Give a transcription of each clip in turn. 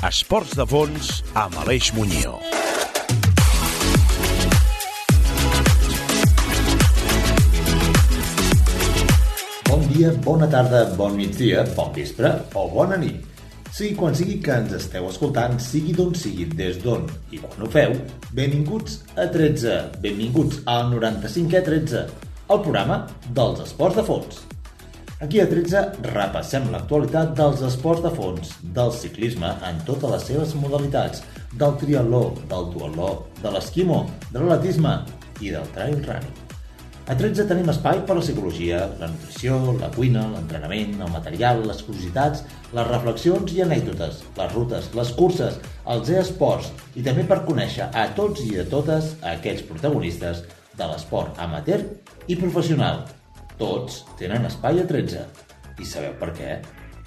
13. Esports de fons amb Aleix Muñoz. Bon dia, bona tarda, bon migdia, bon vespre o bona nit. Sigui quan sigui que ens esteu escoltant, sigui d'on sigui, des d'on i quan ho feu, benvinguts a 13, benvinguts al 95è 13, el programa dels esports de fons. Aquí a 13 repassem l'actualitat dels esports de fons, del ciclisme en totes les seves modalitats, del triatló, del duatló, de l'esquimo, de l'atletisme i del trail running. A 13 tenim espai per la psicologia, la nutrició, la cuina, l'entrenament, el material, les curiositats, les reflexions i anècdotes, les rutes, les curses, els e-esports i també per conèixer a tots i a totes aquells protagonistes de l'esport amateur i professional. Tots tenen espai a 13. I sabeu per què?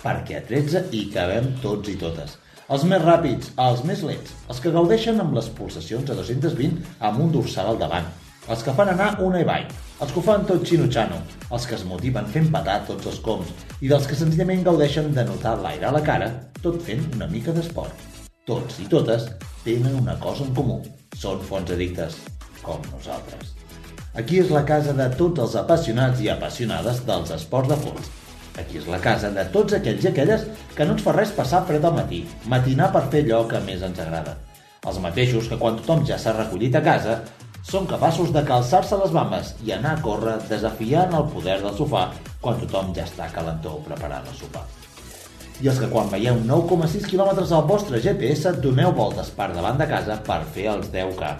Perquè a 13 hi cabem tots i totes. Els més ràpids, els més lents, els que gaudeixen amb les pulsacions a 220 amb un dorsal al davant, els que fan anar una i avall, els que ho fan tot xino-xano, els que es motiven fent patar tots els coms i dels que senzillament gaudeixen de notar l'aire a la cara tot fent una mica d'esport. Tots i totes tenen una cosa en comú. Són fons addictes, com nosaltres. Aquí és la casa de tots els apassionats i apassionades dels esports de fons. Aquí és la casa de tots aquells i aquelles que no ens fa res passar fred al matí, matinar per fer allò que més ens agrada. Els mateixos que quan tothom ja s'ha recollit a casa són capaços de calçar-se les bambes i anar a córrer desafiant el poder del sofà quan tothom ja està calentó preparant el sopar. I els que quan veieu 9,6 km al vostre GPS doneu voltes per davant de casa per fer els 10K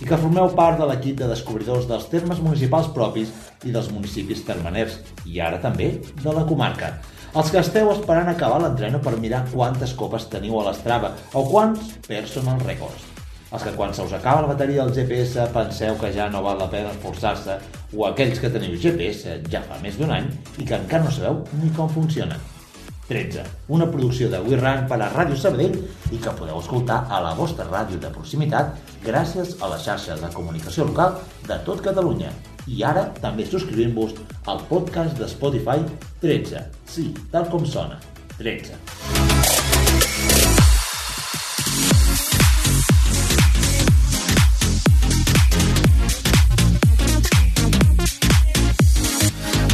i que formeu part de l'equip de descobridors dels termes municipals propis i dels municipis termeners, i ara també de la comarca. Els que esteu esperant acabar l'entreno per mirar quantes copes teniu a l'estrava o quants personal records els que quan se us acaba la bateria del GPS penseu que ja no val la pena esforçar-se, o aquells que teniu GPS ja fa més d'un any i que encara no sabeu ni com funciona. 13. Una producció de WeRun per a Ràdio Sabadell i que podeu escoltar a la vostra ràdio de proximitat gràcies a la xarxa de comunicació local de tot Catalunya. I ara també subscrivint-vos al podcast de Spotify 13. Sí, tal com sona. 13.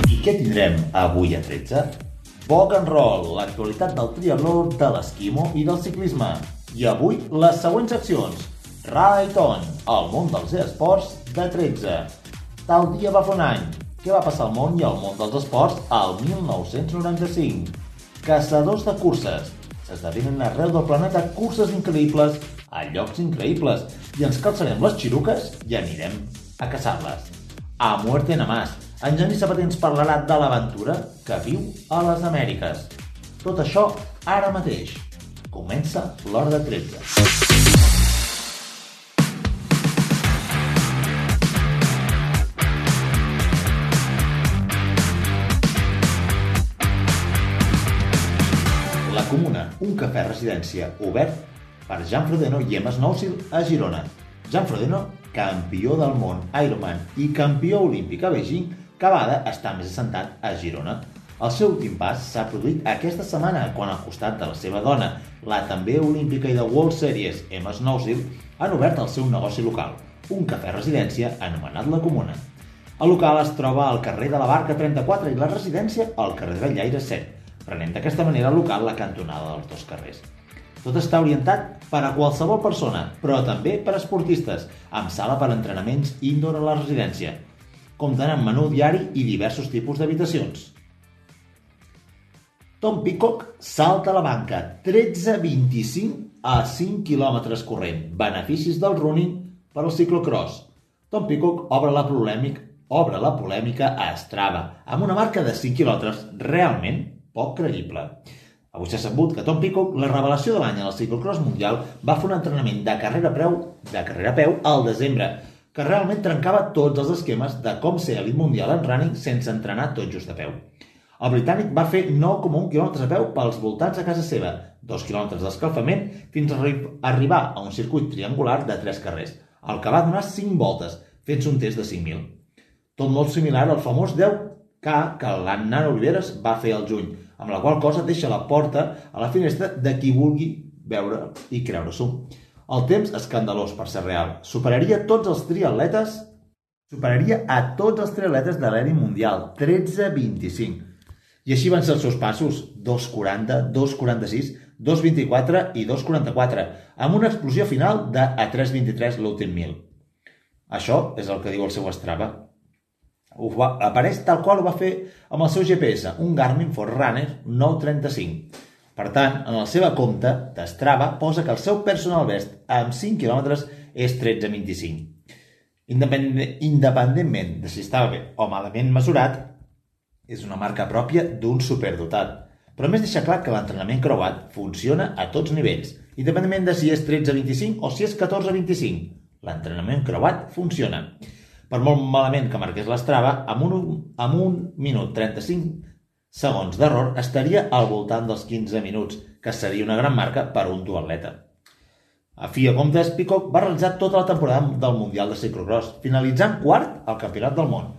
I què tindrem avui a 13? Rock and roll, l'actualitat del triatló, de l'esquimo i del ciclisme. I avui les següents accions. Right on, el món dels esports de 13. Tal dia va fer un any. Què va passar al món i al món dels esports al 1995? Caçadors de curses. S'esdevenen arreu del planeta curses increïbles a llocs increïbles i ens calçarem les xiruques i anirem a caçar-les. A muerte nada más, en Genís Sabater ens parlarà de l'aventura que viu a les Amèriques. Tot això ara mateix. Comença l'hora de 13. La Comuna, un cafè residència obert per Jan Frodeno i Emma Snowsil a Girona. Jan Frodeno, campió del món Ironman i campió olímpic a Beijing, Bada està més assentat a Girona. El seu últim pas s'ha produït aquesta setmana quan al costat de la seva dona, la també olímpica i de World Series, Emma Snowsil, han obert el seu negoci local, un cafè residència anomenat La Comuna. El local es troba al carrer de la Barca 34 i la residència al carrer de Llaire 7, prenent d'aquesta manera local la cantonada dels dos carrers. Tot està orientat per a qualsevol persona, però també per a esportistes, amb sala per a entrenaments indoor a la residència. Compten amb menú diari i diversos tipus d'habitacions. Tom Peacock salta a la banca 13.25 a 5 km corrent. Beneficis del running per al ciclocross. Tom Peacock obre la polèmica obre la polèmica a Strava, amb una marca de 5 km realment poc creïble. Avui s'ha sabut que Tom Peacock, la revelació de l'any al ciclocross mundial, va fer un entrenament de carrera a peu, de carrera a peu al desembre, que realment trencava tots els esquemes de com ser elit mundial en running sense entrenar tot just a peu. El britànic va fer 9,1 km a peu pels voltants de casa seva, 2 km d'escalfament fins a arri arribar a un circuit triangular de 3 carrers, el que va donar 5 voltes, fent un test de 5.000. Tot molt similar al famós 10K que l'Anna Oliveres va fer al juny, amb la qual cosa deixa la porta a la finestra de qui vulgui veure i creure-s'ho. El temps escandalós per ser real. Superaria tots els triatletes superaria a tots els triatletes de l'ERI mundial, 13-25. I així van ser els seus passos, 2.40, 2.46, 2.24 i 2.44, amb una explosió final de a 3.23 l'últim mil. Això és el que diu el seu Strava. Ho va, apareix tal qual ho va fer amb el seu GPS, un Garmin Forerunner 935. Per tant, en la seva compte d'Strava posa que el seu personal best amb 5 km és 13.25. Independentment de si estava bé o malament mesurat, és una marca pròpia d'un superdotat. Però més deixa clar que l'entrenament creuat funciona a tots nivells, independentment de si és 13-25 o si és 14-25. L'entrenament creuat funciona. Per molt malament que marqués l'estrava, amb un, amb un minut 35 segons d'error estaria al voltant dels 15 minuts, que seria una gran marca per a un duatleta. A fi de comptes, Peacock va realitzar tota la temporada del Mundial de Ciclocross, finalitzant quart al Campionat del Món,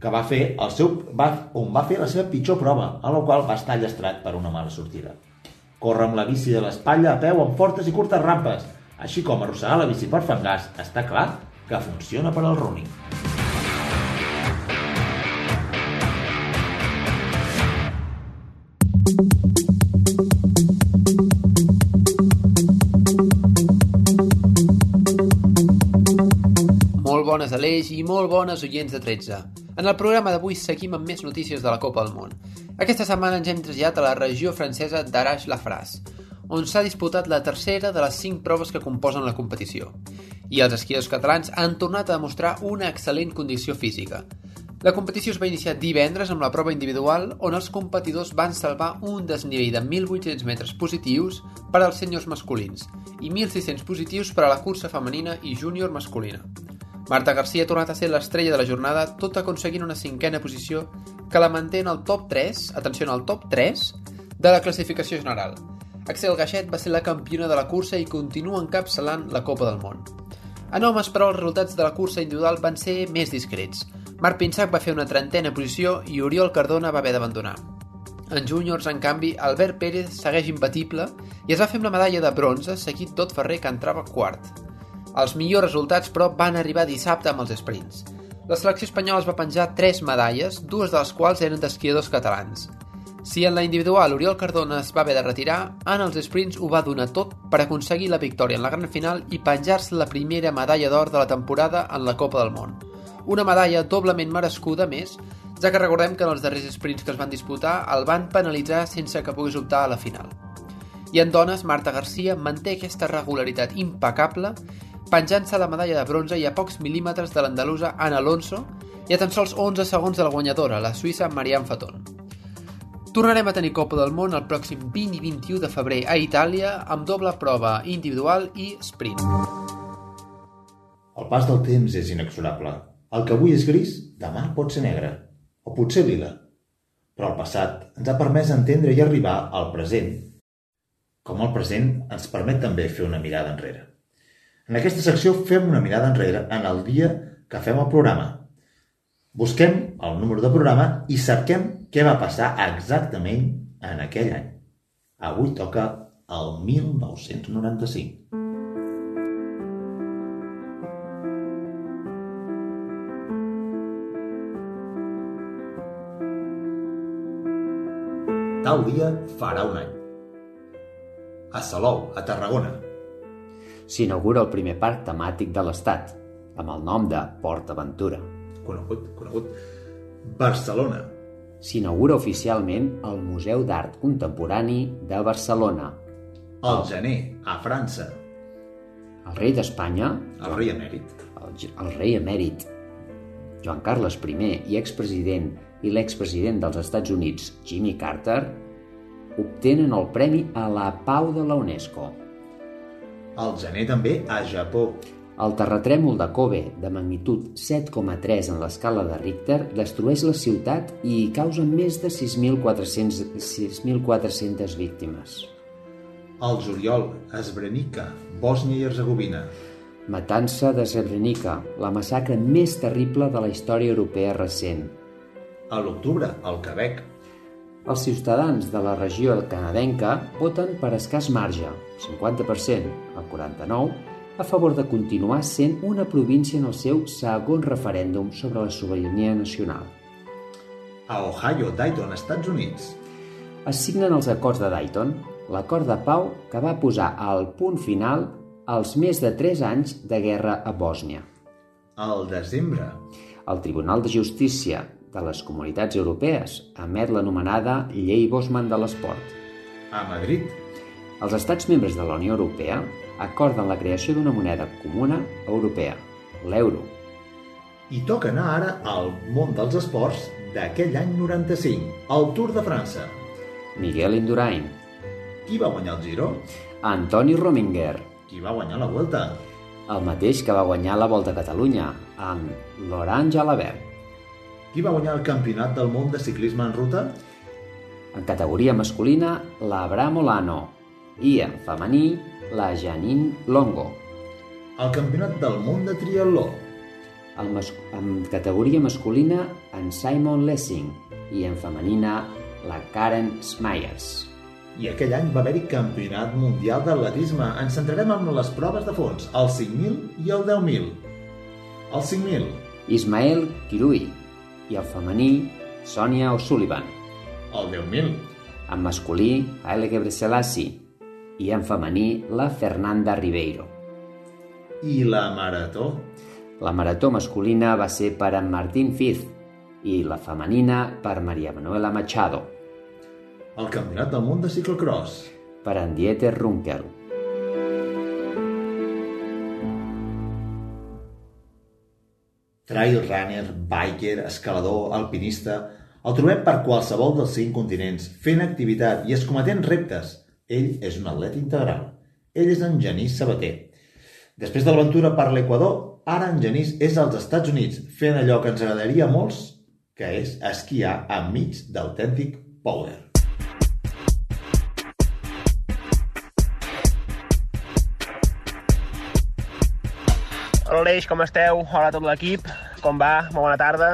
que va fer el seu, va, on va fer la seva pitjor prova, a la qual va estar llastrat per una mala sortida. Corre amb la bici de l'espatlla a peu amb fortes i curtes rampes, així com arrossegar la bici per fangars, està clar que funciona per al running. Molt bones Aleix i molt bones oients de 13. En el programa d'avui seguim amb més notícies de la Copa del Món. Aquesta setmana ens hem traslladat a la regió francesa d'Arrache-la-Fras, on s'ha disputat la tercera de les cinc proves que composen la competició. I els esquiadors catalans han tornat a demostrar una excel·lent condició física. La competició es va iniciar divendres amb la prova individual, on els competidors van salvar un desnivell de 1.800 metres positius per als senyors masculins i 1.600 positius per a la cursa femenina i júnior masculina. Marta Garcia ha tornat a ser l'estrella de la jornada, tot aconseguint una cinquena posició que la manté en el top 3, atenció, en el top 3 de la classificació general. Axel Gaixet va ser la campiona de la cursa i continua encapçalant la Copa del Món. En homes, però, els resultats de la cursa individual van ser més discrets. Marc Pinsac va fer una trentena posició i Oriol Cardona va haver d'abandonar. En júniors, en canvi, Albert Pérez segueix imbatible i es va fer amb la medalla de bronze, seguit tot Ferrer, que entrava quart. Els millors resultats, però, van arribar dissabte amb els sprints. La selecció espanyola es va penjar tres medalles, dues de les quals eren d'esquiadors catalans. Si en la individual Oriol Cardona es va haver de retirar, en els sprints ho va donar tot per aconseguir la victòria en la gran final i penjar-se la primera medalla d'or de la temporada en la Copa del Món. Una medalla doblement merescuda més, ja que recordem que en els darrers sprints que es van disputar el van penalitzar sense que pogués optar a la final. I en dones, Marta Garcia manté aquesta regularitat impecable penjant-se la medalla de bronze i a pocs mil·límetres de l'andalusa Ana Alonso i a tan sols 11 segons de la guanyadora, la suïssa Marianne Faton. Tornarem a tenir Copa del Món el pròxim 20 i 21 de febrer a Itàlia amb doble prova individual i sprint. El pas del temps és inexorable. El que avui és gris, demà pot ser negre, o potser lila. Però el passat ens ha permès entendre i arribar al present, com el present ens permet també fer una mirada enrere. En aquesta secció fem una mirada enrere en el dia que fem el programa. Busquem el número de programa i cerquem què va passar exactament en aquell any. Avui toca el 1995. Tal dia farà un any. A Salou, a Tarragona, s'inaugura el primer parc temàtic de l'Estat, amb el nom de Port Aventura. Conegut, conegut. Barcelona. S'inaugura oficialment el Museu d'Art Contemporani de Barcelona. Al gener, a França. El rei d'Espanya... El rei emèrit. El, el rei emèrit. Joan Carles I i expresident i l'expresident dels Estats Units, Jimmy Carter, obtenen el Premi a la Pau de la UNESCO. Al gener també a Japó. El terratrèmol de Kobe, de magnitud 7,3 en l'escala de Richter, destrueix la ciutat i causa més de 6.400 víctimes. Al juliol, a Srebrenica, Bòsnia i Herzegovina. Matança de Srebrenica, la massacre més terrible de la història europea recent. A l'octubre, al Quebec. Els ciutadans de la regió canadenca voten per escàs marge, 50% a 49%, a favor de continuar sent una província en el seu segon referèndum sobre la sobirania nacional. A Ohio, Dayton, Estats Units. Es signen els acords de Dayton, l'acord de pau que va posar al punt final als més de 3 anys de guerra a Bòsnia. Al desembre. El Tribunal de Justícia de les Comunitats Europees emet l'anomenada Llei Bosman de l'Esport. A Madrid. Els estats membres de la Unió Europea acorden la creació d'una moneda comuna europea, l'euro. I toca anar ara al món dels esports d'aquell any 95, el Tour de França. Miguel Indurain. Qui va guanyar el Giro? Antoni Rominger. Qui va guanyar la Vuelta? El mateix que va guanyar la Volta a Catalunya, amb Laurent Jalabert. Qui va guanyar el Campionat del món de ciclisme en ruta? En categoria masculina, l'Abraham Olano i en femení, la Janine Longo. El Campionat del món de triatló. El en categoria masculina, en Simon Lessing i en femenina, la Karen Smyers. I aquell any va haver-hi Campionat Mundial d'Atletisme. Ens centrarem en les proves de fons, el 5.000 i el 10.000. El 5.000. Ismael Kirui i el femení, Sonia O'Sullivan. El 10.000. En masculí, Haile Gebrselassie i en femení, la Fernanda Ribeiro. I la marató? La marató masculina va ser per en Martín Fiz i la femenina per Maria Manuela Machado. El Campionat del món de ciclocross. Per en Dieter Runkel. Trail runner, biker, escalador, alpinista... El trobem per qualsevol dels cinc continents, fent activitat i escometent reptes. Ell és un atleta integral. Ell és en Genís Sabater. Després de l'aventura per l'Equador, ara en Genís és als Estats Units, fent allò que ens agradaria a molts, que és esquiar enmig d'autèntic power. Hola Aleix, com esteu? Hola a tot l'equip, com va? Molt bona tarda.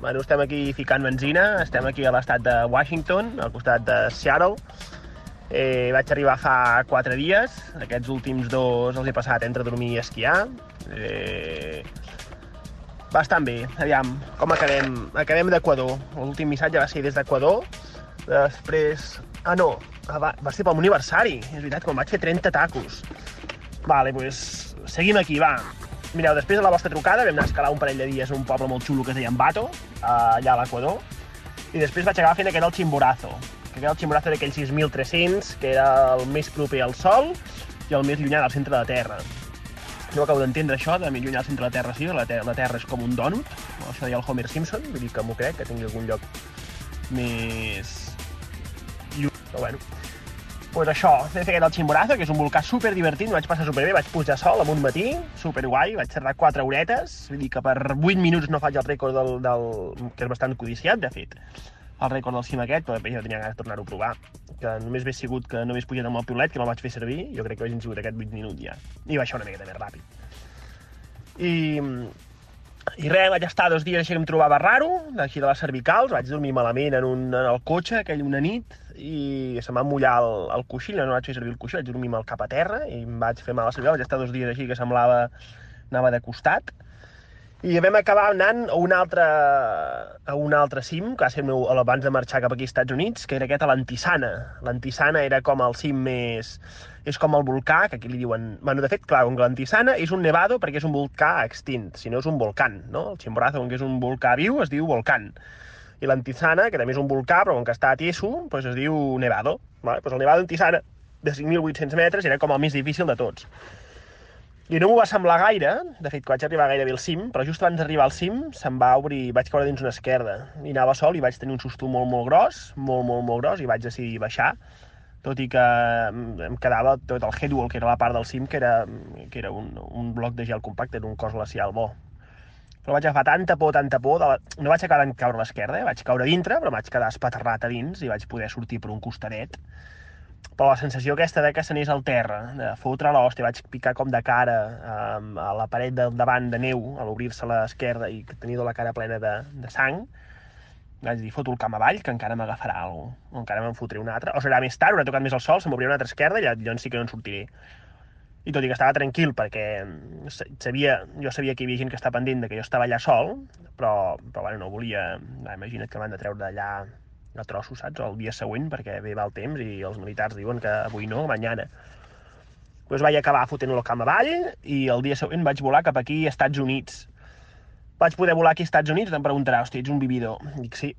Bueno, estem aquí ficant benzina, estem aquí a l'estat de Washington, al costat de Seattle. Eh, vaig arribar fa 4 dies, aquests últims dos els he passat entre dormir i esquiar. Eh, bastant bé, aviam, com acabem? Acabem d'Equador, l'últim missatge va ser des d'Equador, després... Ah, no, va, va ser pel meu aniversari, és veritat, quan vaig fer 30 tacos. Vale, doncs pues, seguim aquí, va. Mireu, després de la vostra trucada vam anar a escalar un parell de dies a un poble molt xulo que es deia Ambato, allà a l'Equador, i després vaig acabar fent aquest el Chimborazo, que el Chimborazo era aquell 6.300, que era el més proper al Sol i el més llunyà del centre de la Terra. No acabo d'entendre això, de més llunyà del centre de la Terra, sí, la, ter la Terra és com un dònut, això deia el Homer Simpson, vull dir que m'ho crec, que tingui algun lloc més lluny, però bueno, pues això, he fet el Chimborazo, que és un volcà super divertit, m'ho vaig passar superbé, vaig pujar sol amb un matí, super guai, vaig tardar 4 horetes, vull dir que per 8 minuts no faig el rècord del, del... que és bastant codiciat, de fet, el rècord del cim aquest, però jo tenia ganes de tornar-ho a provar, que només hagués sigut que no hagués pujat amb el piulet, que no el vaig fer servir, jo crec que haguessin sigut aquest 8 minuts ja, i baixar una miqueta més ràpid. I, i res, vaig estar dos dies així que em trobava raro, d'aquí de les cervicals, vaig dormir malament en, un, en el cotxe aquell una nit i se'm va mullar el, el coixí, no vaig fer servir el coixí, vaig dormir amb el cap a terra i em vaig fer mal a la cervical, vaig estar dos dies així que semblava anava de costat i vam acabar anant a un altre, a un altre cim, que va ser meu, abans de marxar cap aquí als Estats Units, que era aquest a l'Antisana. L'Antisana era com el cim més... És com el volcà, que aquí li diuen... Bueno, de fet, clar, com que l'Antisana és un nevado perquè és un volcà extint, si no és un volcán, no? El Chimborazo, com que és un volcà viu, es diu volcán. I l'Antisana, que també és un volcà, però com que està tieso, doncs es diu nevado. Vale? Pues el nevado d'Antisana, de 5.800 metres, era com el més difícil de tots. I no m'ho va semblar gaire, de fet, que vaig arribar gairebé al cim, però just abans d'arribar al cim se'm va obrir, vaig caure dins una esquerda. I anava sol i vaig tenir un susto molt, molt gros, molt, molt, molt gros, i vaig decidir baixar, tot i que em quedava tot el headwall, que era la part del cim, que era, que era un, un bloc de gel compacte, era un cos glacial bo. Però vaig agafar tanta por, tanta por, de la... no vaig acabar de caure a l'esquerda, eh? vaig caure a dintre, però vaig quedar espaterrat a dins i vaig poder sortir per un costadet però la sensació aquesta de que s'anés al terra, de fotre l'hòstia, vaig picar com de cara um, a la paret del davant de neu, a l'obrir-se a l'esquerda i que tenia la cara plena de, de sang, vaig dir, foto el camp avall, que encara m'agafarà alguna cosa, o encara me'n fotré un altre, o serà més tard, haurà tocat més el sol, se m'obrirà una altra esquerda i llavors sí que no en sortiré. I tot i que estava tranquil perquè sabia, jo sabia que hi havia gent que estava pendent de que jo estava allà sol, però, però bueno, no volia... Va, imagina't que m'han de treure d'allà a trossos, saps? O el dia següent, perquè bé va el temps i els militars diuen que avui no, mañana. Doncs vaig acabar fotent el camp avall i el dia següent vaig volar cap aquí, a Estats Units vaig poder volar aquí als Estats Units, em preguntarà, hosti, ets un vividor. Dic, sí.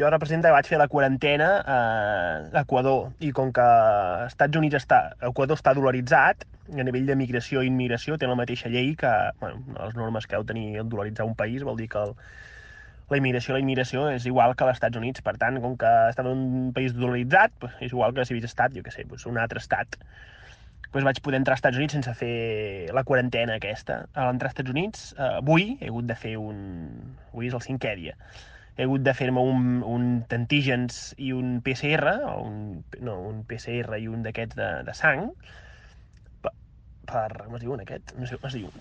Jo representa que vaig fer la quarantena a Equador, i com que Estats Units està, Equador està dolaritzat, a nivell de migració i immigració té la mateixa llei que, bueno, les normes que heu tenir el dolaritzar un país, vol dir que el, la immigració la immigració és igual que als Estats Units. Per tant, com que està en un país dolaritzat, és igual que si hagués estat, jo què sé, pues, un altre estat doncs vaig poder entrar als Estats Units sense fer la quarantena aquesta. A l'entrar als Estats Units, eh, avui he hagut de fer un... Avui és el cinquè dia. He hagut de fer-me un, un antígens i un PCR, o un, no, un PCR i un d'aquests de, de sang, per, per... com es diu aquest? No sé com es diu.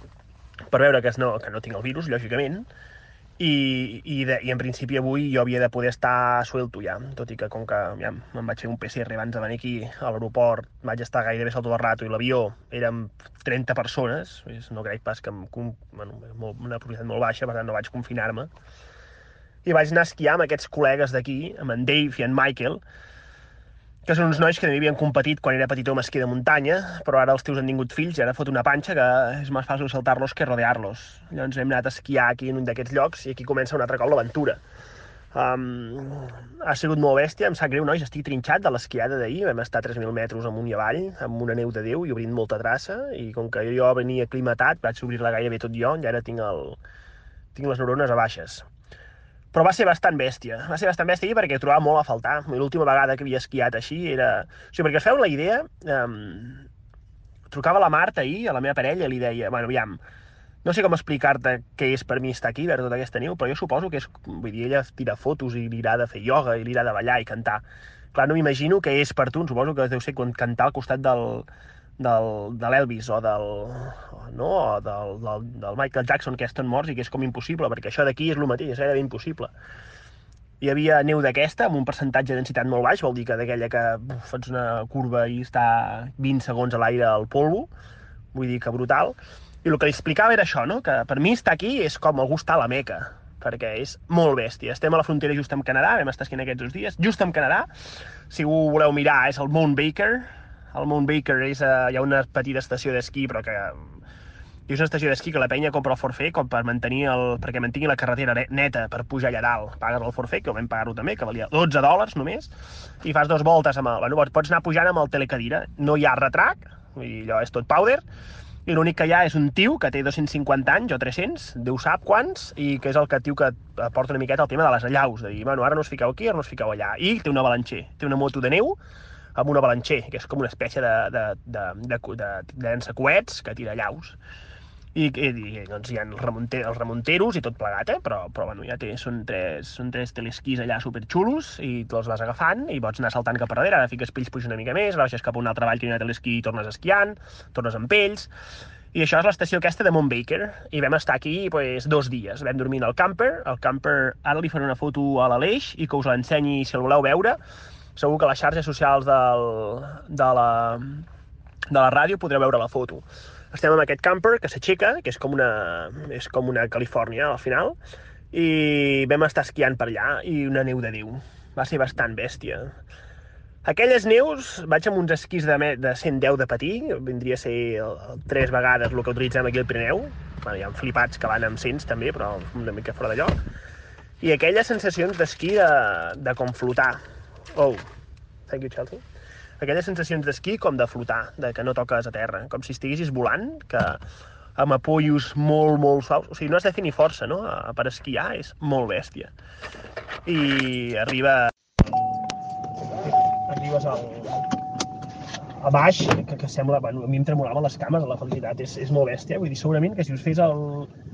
Per veure que, no, que no tinc el virus, lògicament, i, i, de, i en principi avui jo havia de poder estar suelto ja, tot i que com que ja, em vaig fer un PCR abans de venir aquí a l'aeroport, vaig estar gairebé sol tot el rato i l'avió érem 30 persones, no crec pas que em, bueno, molt, una probabilitat molt baixa, per tant no vaig confinar-me, i vaig anar a esquiar amb aquests col·legues d'aquí, amb en Dave i en Michael, que són uns nois que també havien competit quan era petitó amb esquí de muntanya, però ara els teus han tingut fills i ara fot una panxa que és més fàcil saltar-los que rodear-los. Llavors hem anat a esquiar aquí en un d'aquests llocs i aquí comença un altre cop l'aventura. Um, ha sigut molt bèstia, em sap greu, nois, estic trinxat de l'esquiada d'ahir, vam estar 3.000 metres amunt i avall, amb una neu de Déu i obrint molta traça, i com que jo venia aclimatat, vaig obrir-la gairebé tot jo, i ara tinc, el, tinc les neurones a baixes però va ser bastant bèstia. Va ser bastant bèstia perquè trobava molt a faltar. L'última vegada que havia esquiat així era... O sigui, perquè es feu la idea, um, trucava la Marta ahir, a la meva parella, i li deia, bueno, aviam, no sé com explicar-te què és per mi estar aquí, veure tota aquesta neu, però jo suposo que és, vull dir, ella tira fotos i li agrada fer ioga i li agrada ballar i cantar. Clar, no m'imagino què és per tu, suposo que deu ser cantar al costat del, del, de l'Elvis o del, no, o del, del, del Michael Jackson que estan morts i que és com impossible, perquè això d'aquí és el mateix, és gairebé impossible. Hi havia neu d'aquesta amb un percentatge de densitat molt baix, vol dir que d'aquella que uf, fas una curva i està 20 segons a l'aire al polvo, vull dir que brutal. I el que li explicava era això, no? que per mi estar aquí és com algú està a la Meca, perquè és molt bèstia. Estem a la frontera just amb Canadà, vam estar esquiant aquests dos dies, just amb Canadà. Si ho voleu mirar, és el Mount Baker, al Mount Baker és, uh, hi ha una petita estació d'esquí, però que és una estació d'esquí que la penya compra el forfait com per mantenir el, perquè mantingui la carretera neta per pujar allà dalt. Pagues el forfait, que ho vam pagar-ho també, que valia 12 dòlars només, i fas dos voltes amb el... Bueno, pots anar pujant amb el telecadira. No hi ha retrac, vull dir, allò és tot powder, i l'únic que hi ha és un tio que té 250 anys o 300, Déu sap quants, i que és el que tio que porta una miqueta el tema de les allaus, de dir, bueno, ara no us fiqueu aquí, ara no us fiqueu allà. I té una balanxer, té una moto de neu, amb una balanxer, que és com una espècie de, de, de, de, de, de llançacoets que tira llaus. I, i, i doncs hi ha els, remunter, els remunteros i tot plegat, eh? però, però bueno, ja té, són tres, són tres telesquís allà superxulos i te'ls vas agafant i pots anar saltant cap a darrere, ara fiques pells, puges una mica més, baixes cap a un altre vall que hi ha telesquí i tornes esquiant, tornes amb pells, i això és l'estació aquesta de Mont Baker, i vam estar aquí pues, dos dies. Vam dormir al camper, el camper, ara li faré una foto a l'Aleix i que us l'ensenyi si el voleu veure, segur que a les xarxes socials del, de, la, de la ràdio podreu veure la foto. Estem amb aquest camper que s'aixeca, que és com, una, és com una Califòrnia al final, i vam estar esquiant per allà i una neu de Déu. Va ser bastant bèstia. Aquelles neus, vaig amb uns esquís de, de 110 de patí, vindria a ser tres vegades el que utilitzem aquí al Pirineu. Bueno, hi ha flipats que van amb 100 també, però una mica fora de lloc. I aquelles sensacions d'esquí de, de com flotar, Oh, thank you, Chelsea. Aquelles sensacions d'esquí com de flotar, de que no toques a terra, com si estiguessis volant, que amb apoyos molt, molt suaus. O sigui, no has de fer ni força, no? Per esquiar és molt bèstia. I arriba... Arribes al, a baix, que, que sembla, bueno, a mi em tremolaven les cames de la felicitat, és, és molt bèstia, vull dir, segurament que si us fes el,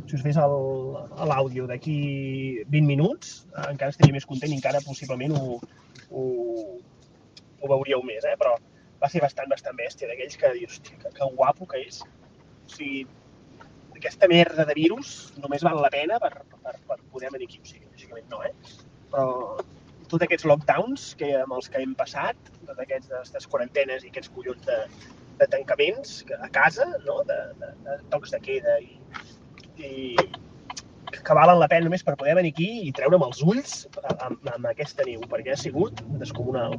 si us fes l'àudio d'aquí 20 minuts, eh, encara estaria més content i encara possiblement ho, ho, ho veuríeu més, eh? però va ser bastant, bastant bèstia, d'aquells que dius, que, que guapo que és. O sigui, aquesta merda de virus només val la pena per, per, per poder venir aquí, o sigui, lògicament no, eh? però tots aquests lockdowns que, amb els que hem passat, tots aquests aquestes quarantenes i aquests collons de, de tancaments a casa, no? de, de, de tocs de queda i, i que valen la pena només per poder venir aquí i treure'm els ulls amb, amb aquesta neu, perquè ha sigut descomunal.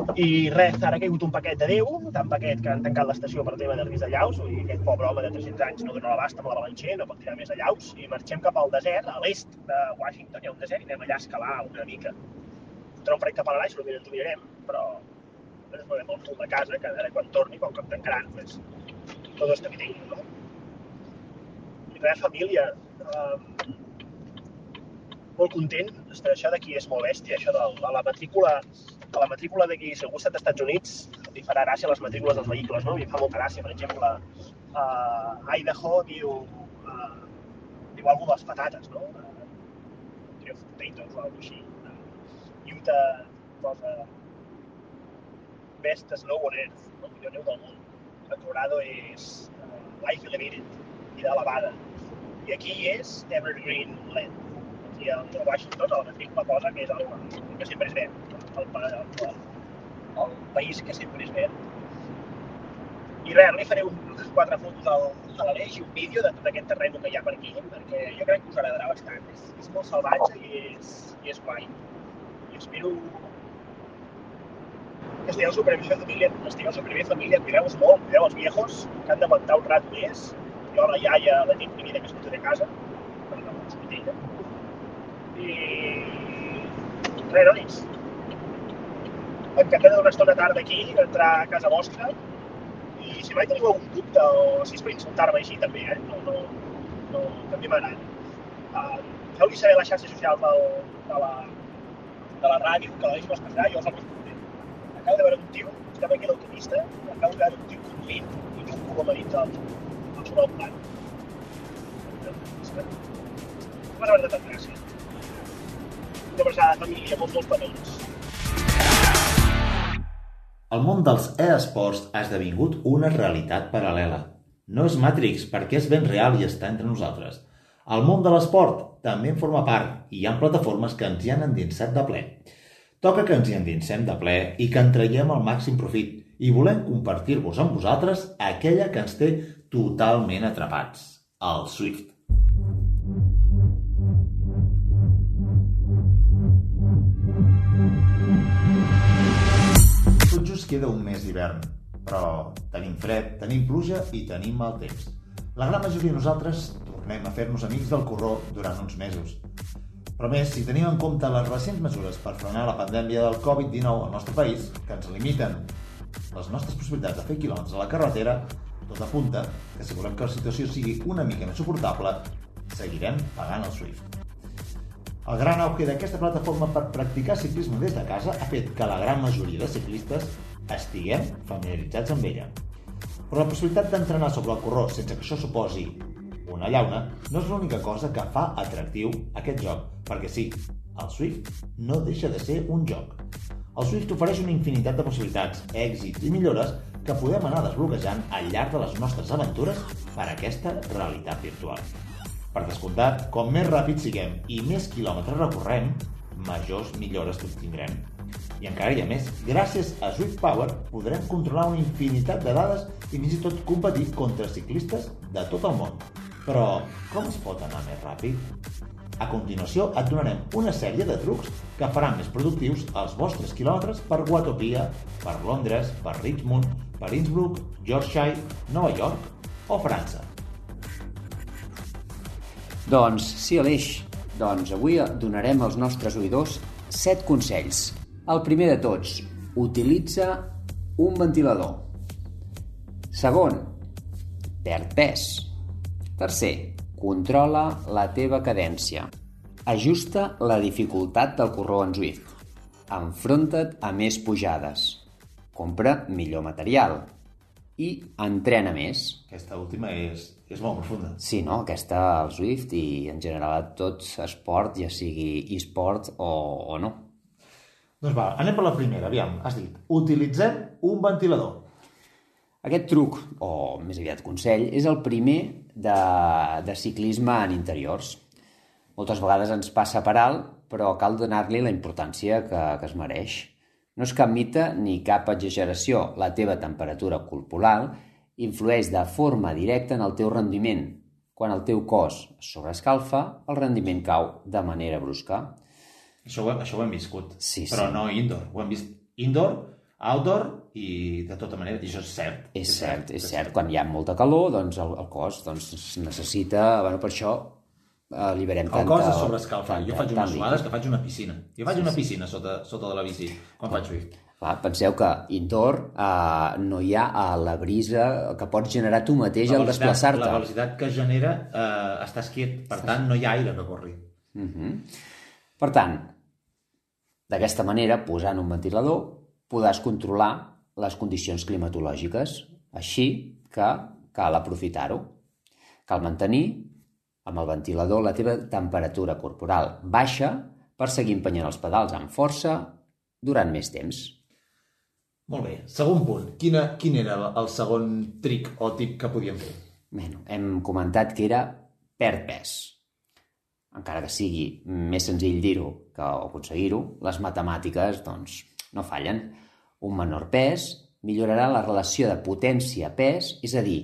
I res, ara ha caigut un paquet de Déu, tan paquet que han tancat l'estació per tema de risc de llaus, dir, aquest pobre home de 300 anys no dona l'abast amb la balanxer, no pot tirar més de llaus, i marxem cap al desert, a l'est de Washington, hi ha un desert, i anem allà a escalar una mica. Fotrà un parell que pararà i segurament ens ho mirarem, però ens movem al full de casa, que a veure quan torni, com que em tancaran, pues, tot està bien, no? I res, família, um, molt content, això d'aquí és molt bèstia, això de la matrícula a la matrícula d'aquí, si algú està als Estats Units, li farà gràcia les matrícules dels vehicles, no? I fa molta gràcia, per exemple, uh, Idaho diu, uh, diu alguna de les patates, no? Uh, diu potatoes o alguna així. Uh, Utah posa best snow on earth, no? millor neu del món. A Colorado és uh, life elevated i d'elevada. I aquí és evergreen land. I a Washington, a la matrícula posa que és el, que sempre és verd el, el, el país que sempre és verd. I res, li faré un, quatre fotos al, a l'Aleix i un vídeo de tot aquest terreny que hi ha per aquí, perquè jo crec que us agradarà bastant. És, és molt salvatge i és, i és guai. I espero que estigueu supervivint família, estigueu supervivint família, cuideu-vos molt, cuideu els viejos, que han d'aguantar un rato més. Jo la iaia la tinc primera que es de casa, perquè no m'ho I res, nois, encantat d'una estona tarda aquí, entrar a casa vostra, i si mai teniu algun dubte, o si és per insultar-me així també, eh? no, no, no, també m'agrada. Uh, Feu-li saber a la xarxa social del, de, la, de la ràdio, que l'Aleix m'esperarà i jo els respondré. Acabo de veure un tio, estava aquí a l'autopista, acabo de veure un tio conduint i un colom a dins del, del sobre el plat. Veure de gràcia. Una abraçada de família, molts, molts petons. El món dels e-esports ha esdevingut una realitat paral·lela. No és Matrix, perquè és ben real i està entre nosaltres. El món de l'esport també en forma part i hi ha plataformes que ens hi han endinsat de ple. Toca que ens hi endinsem de ple i que en traiem el màxim profit i volem compartir-vos amb vosaltres aquella que ens té totalment atrapats, el Swift. Queda un mes d'hivern, però tenim fred, tenim pluja i tenim mal temps. La gran majoria de nosaltres tornem a fer-nos amics del corró durant uns mesos. Però més, si tenim en compte les recents mesures per frenar la pandèmia del Covid-19 al nostre país, que ens limiten les nostres possibilitats de fer quilòmetres a la carretera, tot apunta que si volem que la situació sigui una mica més suportable, seguirem pagant el Swift. El gran auge d'aquesta plataforma per practicar ciclisme des de casa ha fet que la gran majoria de ciclistes estiguem familiaritzats amb ella. Però la possibilitat d'entrenar sobre el corró sense que això suposi una llauna no és l'única cosa que fa atractiu aquest joc, perquè sí, el Swift no deixa de ser un joc. El Swift ofereix una infinitat de possibilitats, èxits i millores que podem anar desbloquejant al llarg de les nostres aventures per a aquesta realitat virtual. Per descomptat, com més ràpid siguem i més quilòmetres recorrem, majors millores obtindrem. I encara hi ha més. Gràcies a Swift Power podrem controlar una infinitat de dades i fins i tot competir contra ciclistes de tot el món. Però com es pot anar més ràpid? A continuació et donarem una sèrie de trucs que faran més productius els vostres quilòmetres per Watopia, per Londres, per Richmond, per Innsbruck, Yorkshire, Nova York o França. Doncs sí, Aleix. Doncs avui donarem als nostres oïdors 7 consells el primer de tots, utilitza un ventilador. Segon, perd pes. Tercer, controla la teva cadència. Ajusta la dificultat del corró en Zwift. Enfronta't a més pujades. Compra millor material. I entrena més. Aquesta última és, és molt profunda. Sí, no? Aquesta, el Zwift i en general tot esport, ja sigui e-sport o, o no. Doncs va, anem per la primera, aviam, has dit, utilitzem un ventilador. Aquest truc, o més aviat consell, és el primer de, de ciclisme en interiors. Moltes vegades ens passa per alt però cal donar-li la importància que, que es mereix. No és cap mite ni cap exageració. La teva temperatura corporal influeix de forma directa en el teu rendiment. Quan el teu cos es sobrescalfa, el rendiment cau de manera brusca. Això ho, això ho hem viscut, Sí, però sí. no indoor. Ho hem vist indoor, outdoor i de tota manera, i això és cert. És cert, és cert. Quan hi ha molta calor, doncs el, el cos doncs, necessita... Bueno, per això eh, alliberem El tanta... cos es sobrescalfa. tanta- Jo faig tant unes suades que faig una piscina. Jo faig una piscina sota, sota de la bici quan faig Swift. Clar, penseu que indoor eh, no hi ha eh, la brisa que pots generar tu mateix al La desplaçar-te. velocitat que genera eh, estàs quiet, per tant no hi ha aire que corri. Mhm. Per tant, d'aquesta manera, posant un ventilador, podràs controlar les condicions climatològiques. Així que cal aprofitar-ho. Cal mantenir amb el ventilador la teva temperatura corporal baixa per seguir empenyent els pedals amb força durant més temps. Molt bé. Segon punt. Quina, quin era el, segon tric o tip que podíem fer? Bueno, hem comentat que era perd pes. Encara que sigui més senzill dir-ho que aconseguir-ho, les matemàtiques doncs, no fallen. Un menor pes millorarà la relació de potència-pes, és a dir,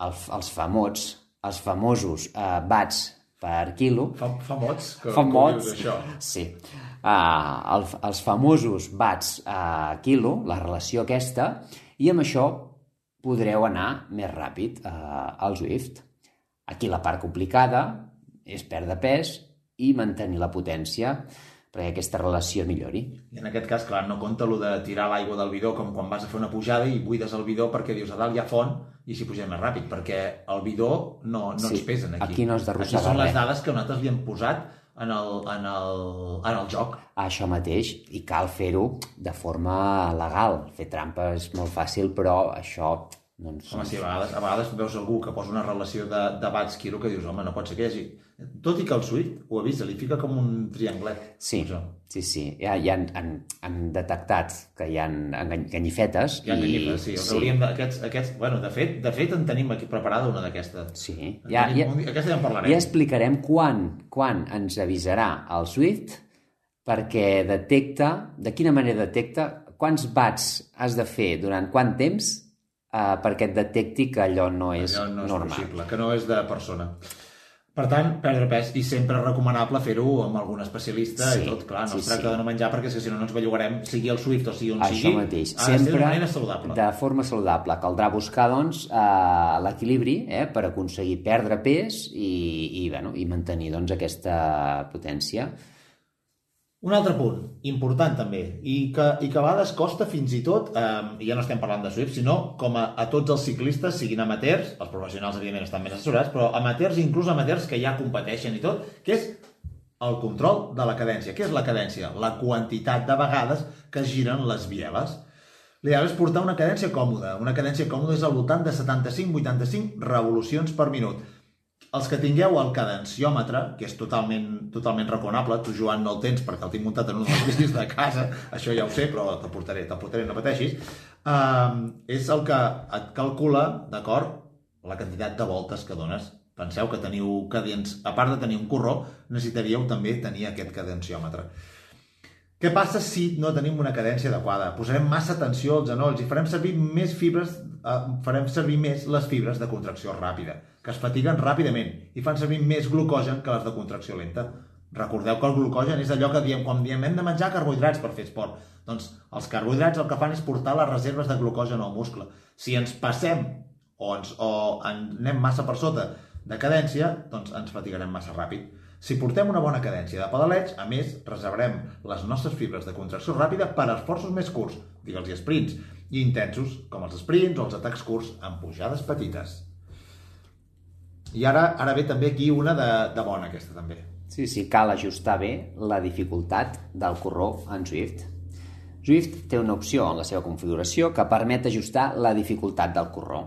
el, els famots, els famosos eh, watts per quilo, Fa, fa mots que, fa que això. sí, uh, el, els famosos watts a quilo, la relació aquesta, i amb això podreu anar més ràpid uh, al Zwift. Aquí la part complicada és perdre pes i mantenir la potència perquè aquesta relació millori. I en aquest cas, clar, no compta lo de tirar l'aigua del bidó com quan vas a fer una pujada i buides el bidó perquè dius a dalt hi ha font i així pugem més ràpid, perquè el bidó no, no Sí, ens pesen aquí. aquí no has d'arrossegar Aquí són les dades que nosaltres li hem posat en el, en el, en el joc. Això mateix, i cal fer-ho de forma legal. Fer trampa és molt fàcil, però això doncs, Home, sí, a vegades, a vegades veus algú que posa una relació de, de quilo que dius, home, no pot ser que hi hagi... Tot i que el Swift ho avisa, li fica com un trianglet. Sí, Això. sí, sí. Ja, ja han, han, han detectat que hi ha engany- ganyifetes. Hi ha canyifes, sí. Els hauríem de, aquests, aquests, bueno, de fet, de fet en tenim aquí preparada una d'aquestes. Sí, En ja, tenim ja, Aquesta ja en parlarem. ja explicarem quan, quan ens avisarà el Swift perquè detecta, de quina manera detecta, quants watts has de fer durant quant temps eh, perquè et detecti que allò no és Allò no és normal. possible, que no és de persona. Per tant, perdre pes, i sempre recomanable fer-ho amb algun especialista Sí, i tot, clar, no sí, es tracta sí. de no menjar perquè si no no ens bellugarem, sigui el Swift o sigui on Això sigui, mateix. ha de ser Sempre manera saludable. de forma saludable. Caldrà buscar, doncs, eh, l'equilibri eh, per aconseguir perdre pes i, i, bueno, i mantenir doncs, aquesta potència. Un altre punt, important també, i que, i que a vegades costa fins i tot, eh, ja no estem parlant de Swift, sinó com a, a tots els ciclistes, siguin amateurs, els professionals evidentment estan ben assessorats, però amateurs, inclús amateurs que ja competeixen i tot, que és el control de la cadència. Què és la cadència? La quantitat de vegades que giren les bieles. L'ideal és portar una cadència còmoda. Una cadència còmoda és al voltant de 75-85 revolucions per minut. Els que tingueu el cadenciòmetre, que és totalment, totalment recomanable, tu Joan no el tens perquè el tinc muntat en un dels bicis de casa, això ja ho sé, però te'l portaré, te'l portaré, no pateixis, uh, és el que et calcula, d'acord, la quantitat de voltes que dones. Penseu que teniu cadents, a part de tenir un corró, necessitaríeu també tenir aquest cadenciòmetre. Què passa si no tenim una cadència adequada? Posarem massa tensió als genolls i farem servir més fibres, eh, farem servir més les fibres de contracció ràpida, que es fatiguen ràpidament i fan servir més glucogen que les de contracció lenta. Recordeu que el glucogen és allò que diem quan diem hem de menjar carbohidrats per fer esport. Doncs els carbohidrats el que fan és portar les reserves de glucogen al muscle. Si ens passem o, ens, o anem massa per sota de cadència, doncs ens fatigarem massa ràpid. Si portem una bona cadència de pedaleig, a més, reservarem les nostres fibres de contracció ràpida per a esforços més curts, digue'ls sprints, i intensos, com els sprints o els atacs curts amb pujades petites. I ara ara ve també aquí una de, de bona, aquesta també. Sí, sí, cal ajustar bé la dificultat del corró en Swift. Swift té una opció en la seva configuració que permet ajustar la dificultat del corró.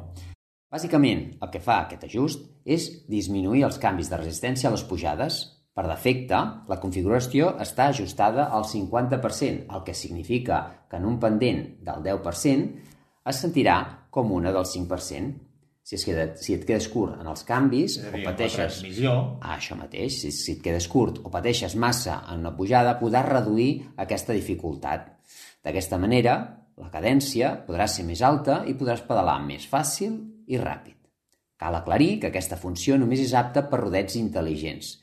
Bàsicament, el que fa aquest ajust és disminuir els canvis de resistència a les pujades. Per defecte, la configuració està ajustada al 50%, el que significa que en un pendent del 10% es sentirà com una del 5%. Si, es queda, si et quedes curt en els canvis o dir, la pateixes... Ah, això mateix, si, si et quedes curt o pateixes massa en una pujada, podràs reduir aquesta dificultat. D'aquesta manera, la cadència podrà ser més alta i podràs pedalar més fàcil i ràpid. Cal aclarir que aquesta funció només és apta per rodets intel·ligents.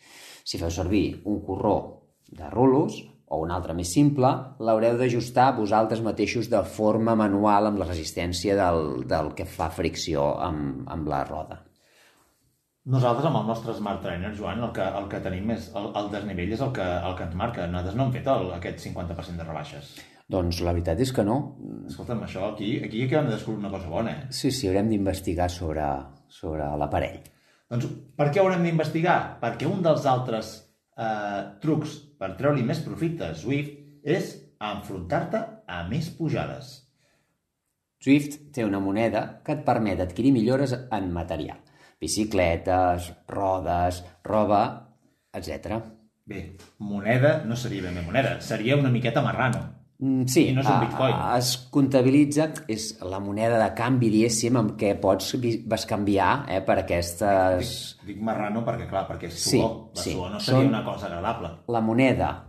Si feu servir un corró de rulos o un altre més simple, l'haureu d'ajustar vosaltres mateixos de forma manual amb la resistència del, del que fa fricció amb, amb la roda. Nosaltres, amb el nostre Smart Trainer, Joan, el que, el que tenim és... El, el desnivell és el que, el que ens marca. Nosaltres no hem fet el, aquest 50% de rebaixes. Doncs la veritat és que no. Escolta'm, això aquí, aquí acabem de descobrir una cosa bona, eh? Sí, sí, haurem d'investigar sobre, sobre l'aparell. Doncs per què haurem d'investigar? Perquè un dels altres eh, trucs per treure-li més profit a Swift és enfrontar-te a més pujades. Swift té una moneda que et permet adquirir millores en material. Bicicletes, rodes, roba, etc. Bé, moneda no seria ben bé moneda, seria una miqueta marrano. Mm, Sí, I no és un bitcoin. a- es comptabilitza, és la moneda de canvi, diguéssim, amb què pots vi- bescanviar eh, per aquestes... Dic, dic marrano perquè, clar, perquè és Sí, suor. la sí. suor no seria Són- una cosa agradable. La moneda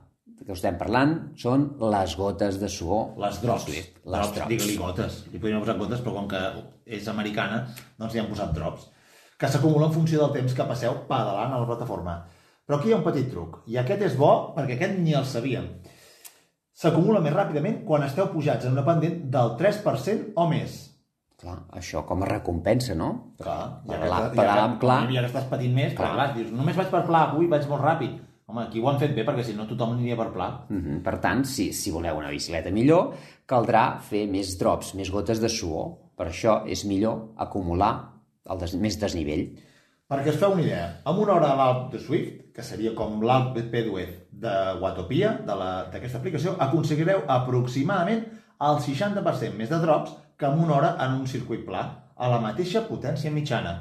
que estem parlant són les gotes de suor. Les drops. Les drops, drops. digue-li gotes. Li podríem posar gotes, però com que és americana, doncs li han posat drops. Que s'acumulen en funció del temps que passeu pedalant a la plataforma. Però aquí hi ha un petit truc. I aquest és bo perquè aquest ni el sabíem. S'acumula més ràpidament quan esteu pujats en una pendent del 3% o més. Clar, això com a recompensa, no? Clar, Pedalar- que, ja, que, pla. ja que estàs patint més, clar. Clar. clar, dius, només vaig per pla, avui vaig molt ràpid. Home, aquí ho han fet bé, perquè si no tothom aniria per pla. Mhm. Per tant, si, si voleu una bicicleta millor, caldrà fer més drops, més gotes de suor. Per això és millor acumular el des, més desnivell. Perquè us feu una idea, amb una hora a l'Alp de Swift, que seria com l'Alp P2 de Watopia, d'aquesta aplicació, aconseguireu aproximadament el 60% més de drops que amb una hora en un circuit pla, a la mateixa potència mitjana.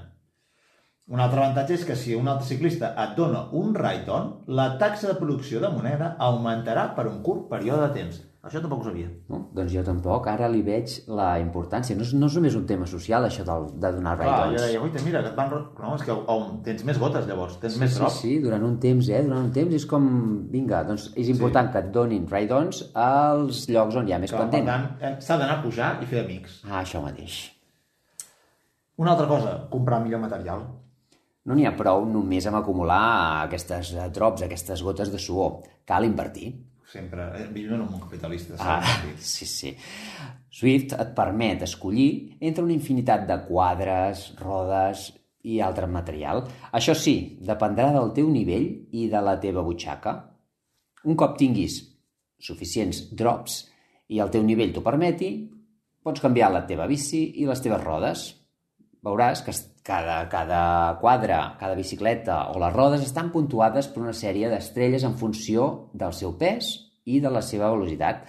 Un altre avantatge és que si un altre ciclista et dona un ride-on, la taxa de producció de moneda augmentarà per un curt període de temps. Això tampoc ho sabia. No? Doncs jo tampoc, ara li veig la importància. No és, no és només un tema social, això de, de donar Clar, jo ride-ons. deia, uita, mira, que et van... No, és que oh, tens més gotes, llavors, tens més Sí, drops. sí, durant un temps, eh? Durant un temps és com... Vinga, doncs és important sí. que et donin ride-ons als llocs on hi ha més Clar, per pendent. tant, eh, s'ha d'anar a pujar i fer amics. Ah, això mateix. Una altra cosa, comprar millor material. No n'hi ha prou només amb acumular aquestes eh, drops, aquestes gotes de suor. Cal invertir. Sempre, eh, vivim en un món capitalista. Ah, sí, sí. Swift et permet escollir entre una infinitat de quadres, rodes i altre material. Això sí, dependrà del teu nivell i de la teva butxaca. Un cop tinguis suficients drops i el teu nivell t'ho permeti, pots canviar la teva bici i les teves rodes. Veuràs que cada, cada quadre, cada bicicleta o les rodes estan puntuades per una sèrie d'estrelles en funció del seu pes i de la seva velocitat.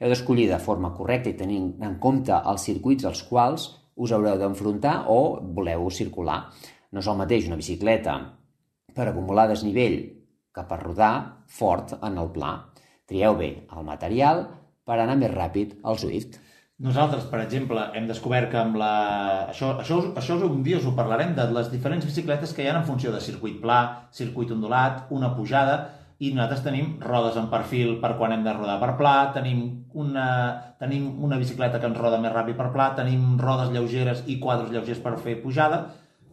Heu d'escollir de forma correcta i tenint en compte els circuits als quals us haureu d'enfrontar o voleu circular. No és el mateix una bicicleta per acumular desnivell que per rodar fort en el pla. Trieu bé el material per anar més ràpid al Swift. Nosaltres, per exemple, hem descobert que amb la... Això, això, això un dia us ho parlarem de les diferents bicicletes que hi ha en funció de circuit pla, circuit ondulat, una pujada, i nosaltres tenim rodes en perfil per quan hem de rodar per pla, tenim una, tenim una bicicleta que ens roda més ràpid per pla, tenim rodes lleugeres i quadres lleugers per fer pujada,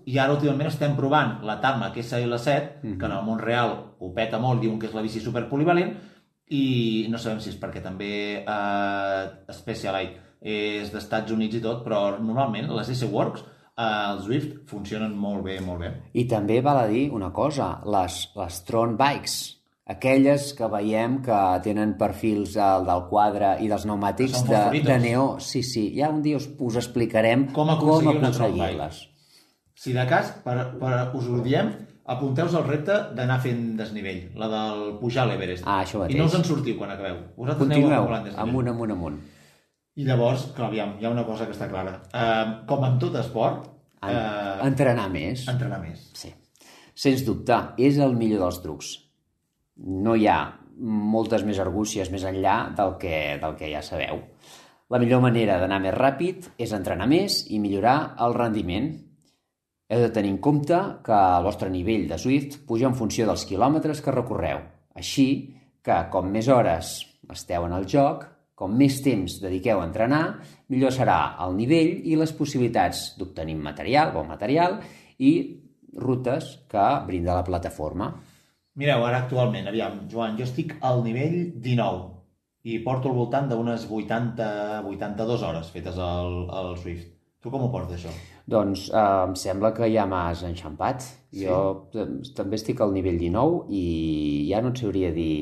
i ara últimament estem provant la Tarmac SL7, que en el món real ho peta molt, diuen que és la bici superpolivalent, i no sabem si és perquè també eh, Specialized és d'Estats Units i tot, però normalment les S-Works, eh, els Swift, funcionen molt bé, molt bé. I també val a dir una cosa, les, les Tron Bikes, aquelles que veiem que tenen perfils del, del quadre i dels pneumàtics de, de neó. Sí, sí, ja un dia us, us explicarem Com aconseguir aconseguir-les. Si de cas, per, per, us ho diem, apunteu-vos al repte d'anar fent desnivell, la del pujar a l'Everest. Ah, això mateix. I no us en sortiu quan acabeu. Vosaltres aneu Continueu, acumulant desnivell. amunt, amunt, amunt. I llavors, clar, aviam, hi ha una cosa que està clara. Eh, com en tot esport, En, eh, entrenar més. entrenar més. Sí. Sens dubte, és el millor dels trucs. No hi ha moltes més argúcies més enllà del que, del que ja sabeu. La millor manera d'anar més ràpid és entrenar més i millorar el rendiment. Heu de tenir en compte que el vostre nivell de Swift puja en funció dels quilòmetres que recorreu. Així que, com més hores esteu en el joc, com més temps dediqueu a entrenar, millor serà el nivell i les possibilitats d'obtenir material, bon material, i rutes que brinda la plataforma. Mireu, ara actualment, aviam, Joan, jo estic al nivell 19 i porto al voltant d'unes 80-82 hores fetes al, al Swift. Tu com ho portes, això? Doncs eh, em sembla que ja m'has enxampat. Sí? Jo també estic al nivell 19 i ja no et sabria dir...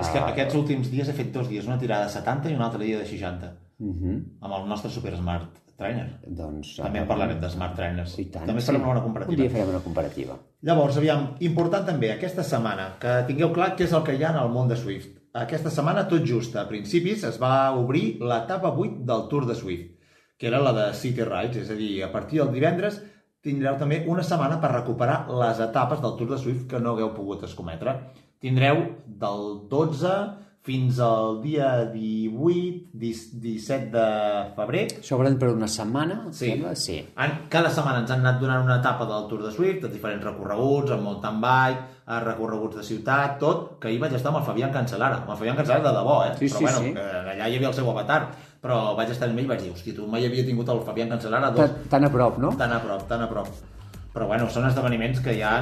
És que aquests últims dies he fet dos dies, una tirada de 70 i una altra dia de 60. Uh -huh. Amb el nostre Super Smart Trainer. Doncs, també en parlarem de Smart Trainers. I tant, també sí. farem una comparativa. Un dia farem una comparativa. Llavors, aviam, important també, aquesta setmana, que tingueu clar què és el que hi ha en el món de Swift. Aquesta setmana, tot just, a principis, es va obrir l'etapa 8 del Tour de Swift que era la de City Rides, és a dir, a partir del divendres tindreu també una setmana per recuperar les etapes del Tour de Swift que no hagueu pogut escometre. Tindreu del 12 fins al dia 18, 17 de febrer. S'obren per una setmana, Sí. sembla? Sí. Han, cada setmana ens han anat donant una etapa del Tour de Swift, de diferents recorreguts, amb mountain bike, a recorreguts de ciutat, tot, que ahir vaig estar amb el Fabián Cancelara. Amb el Fabián Cancelara de debò, eh? Sí, però sí, bueno, sí. que allà hi havia el seu avatar. Però vaig estar amb ell i vaig dir, hòstia, tu mai havia tingut el Fabián Cancelara dos, Tan, tan a prop, no? tan a prop, tan a prop. Però bueno, són esdeveniments que ja...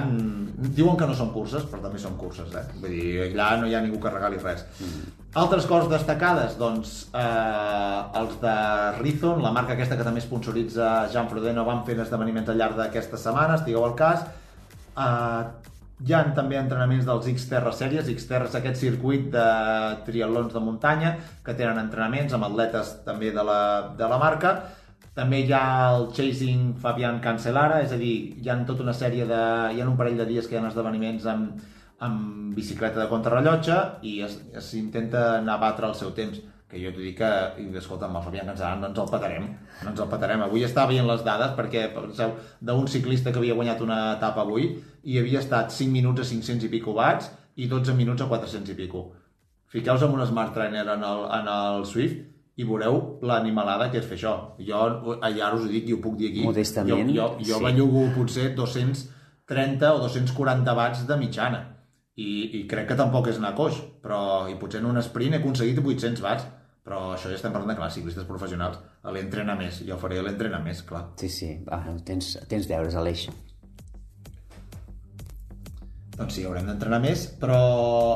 Diuen que no són curses, però també són curses, eh? Vull dir, allà no hi ha ningú que regali res. Mm. Altres coses destacades, doncs, eh, els de Rizon, la marca aquesta que també sponsoritza Jean Frodeno, van fent esdeveniments al llarg d'aquesta setmana, estigueu al cas. Eh, hi ha també entrenaments dels Xterra Series. Xterra és aquest circuit de triatlons de muntanya que tenen entrenaments amb atletes també de la, de la marca. També hi ha el Chasing Fabián Cancelara, és a dir, hi ha tota una sèrie de... hi ha un parell de dies que hi ha esdeveniments amb, amb bicicleta de contrarrellotge i es- s'intenten abatre el seu temps que jo t'ho dic que, i, escolta, amb el Fabián Cancelara no ens el petarem, no ens el petarem. Avui estava veient les dades perquè, penseu, d'un ciclista que havia guanyat una etapa avui i havia estat 5 minuts a 500 i pico watts i 12 minuts a 400 i pico. Fiqueu-vos amb un Smart Trainer en el, en el Swift i veureu l'animalada que és fer això. Jo ja us ho dic i ho puc dir aquí. Modestament, jo, jo, jo sí. bellugo potser 230 o 240 watts de mitjana. I, I crec que tampoc és anar coix, però i potser en un sprint he aconseguit 800 watts, però això ja estem parlant de clar, ciclistes professionals. L'entrena més, jo faré l'entrena més, clar. Sí, sí. Ah, tens, tens deures, Aleix. Doncs sí, haurem d'entrenar més, però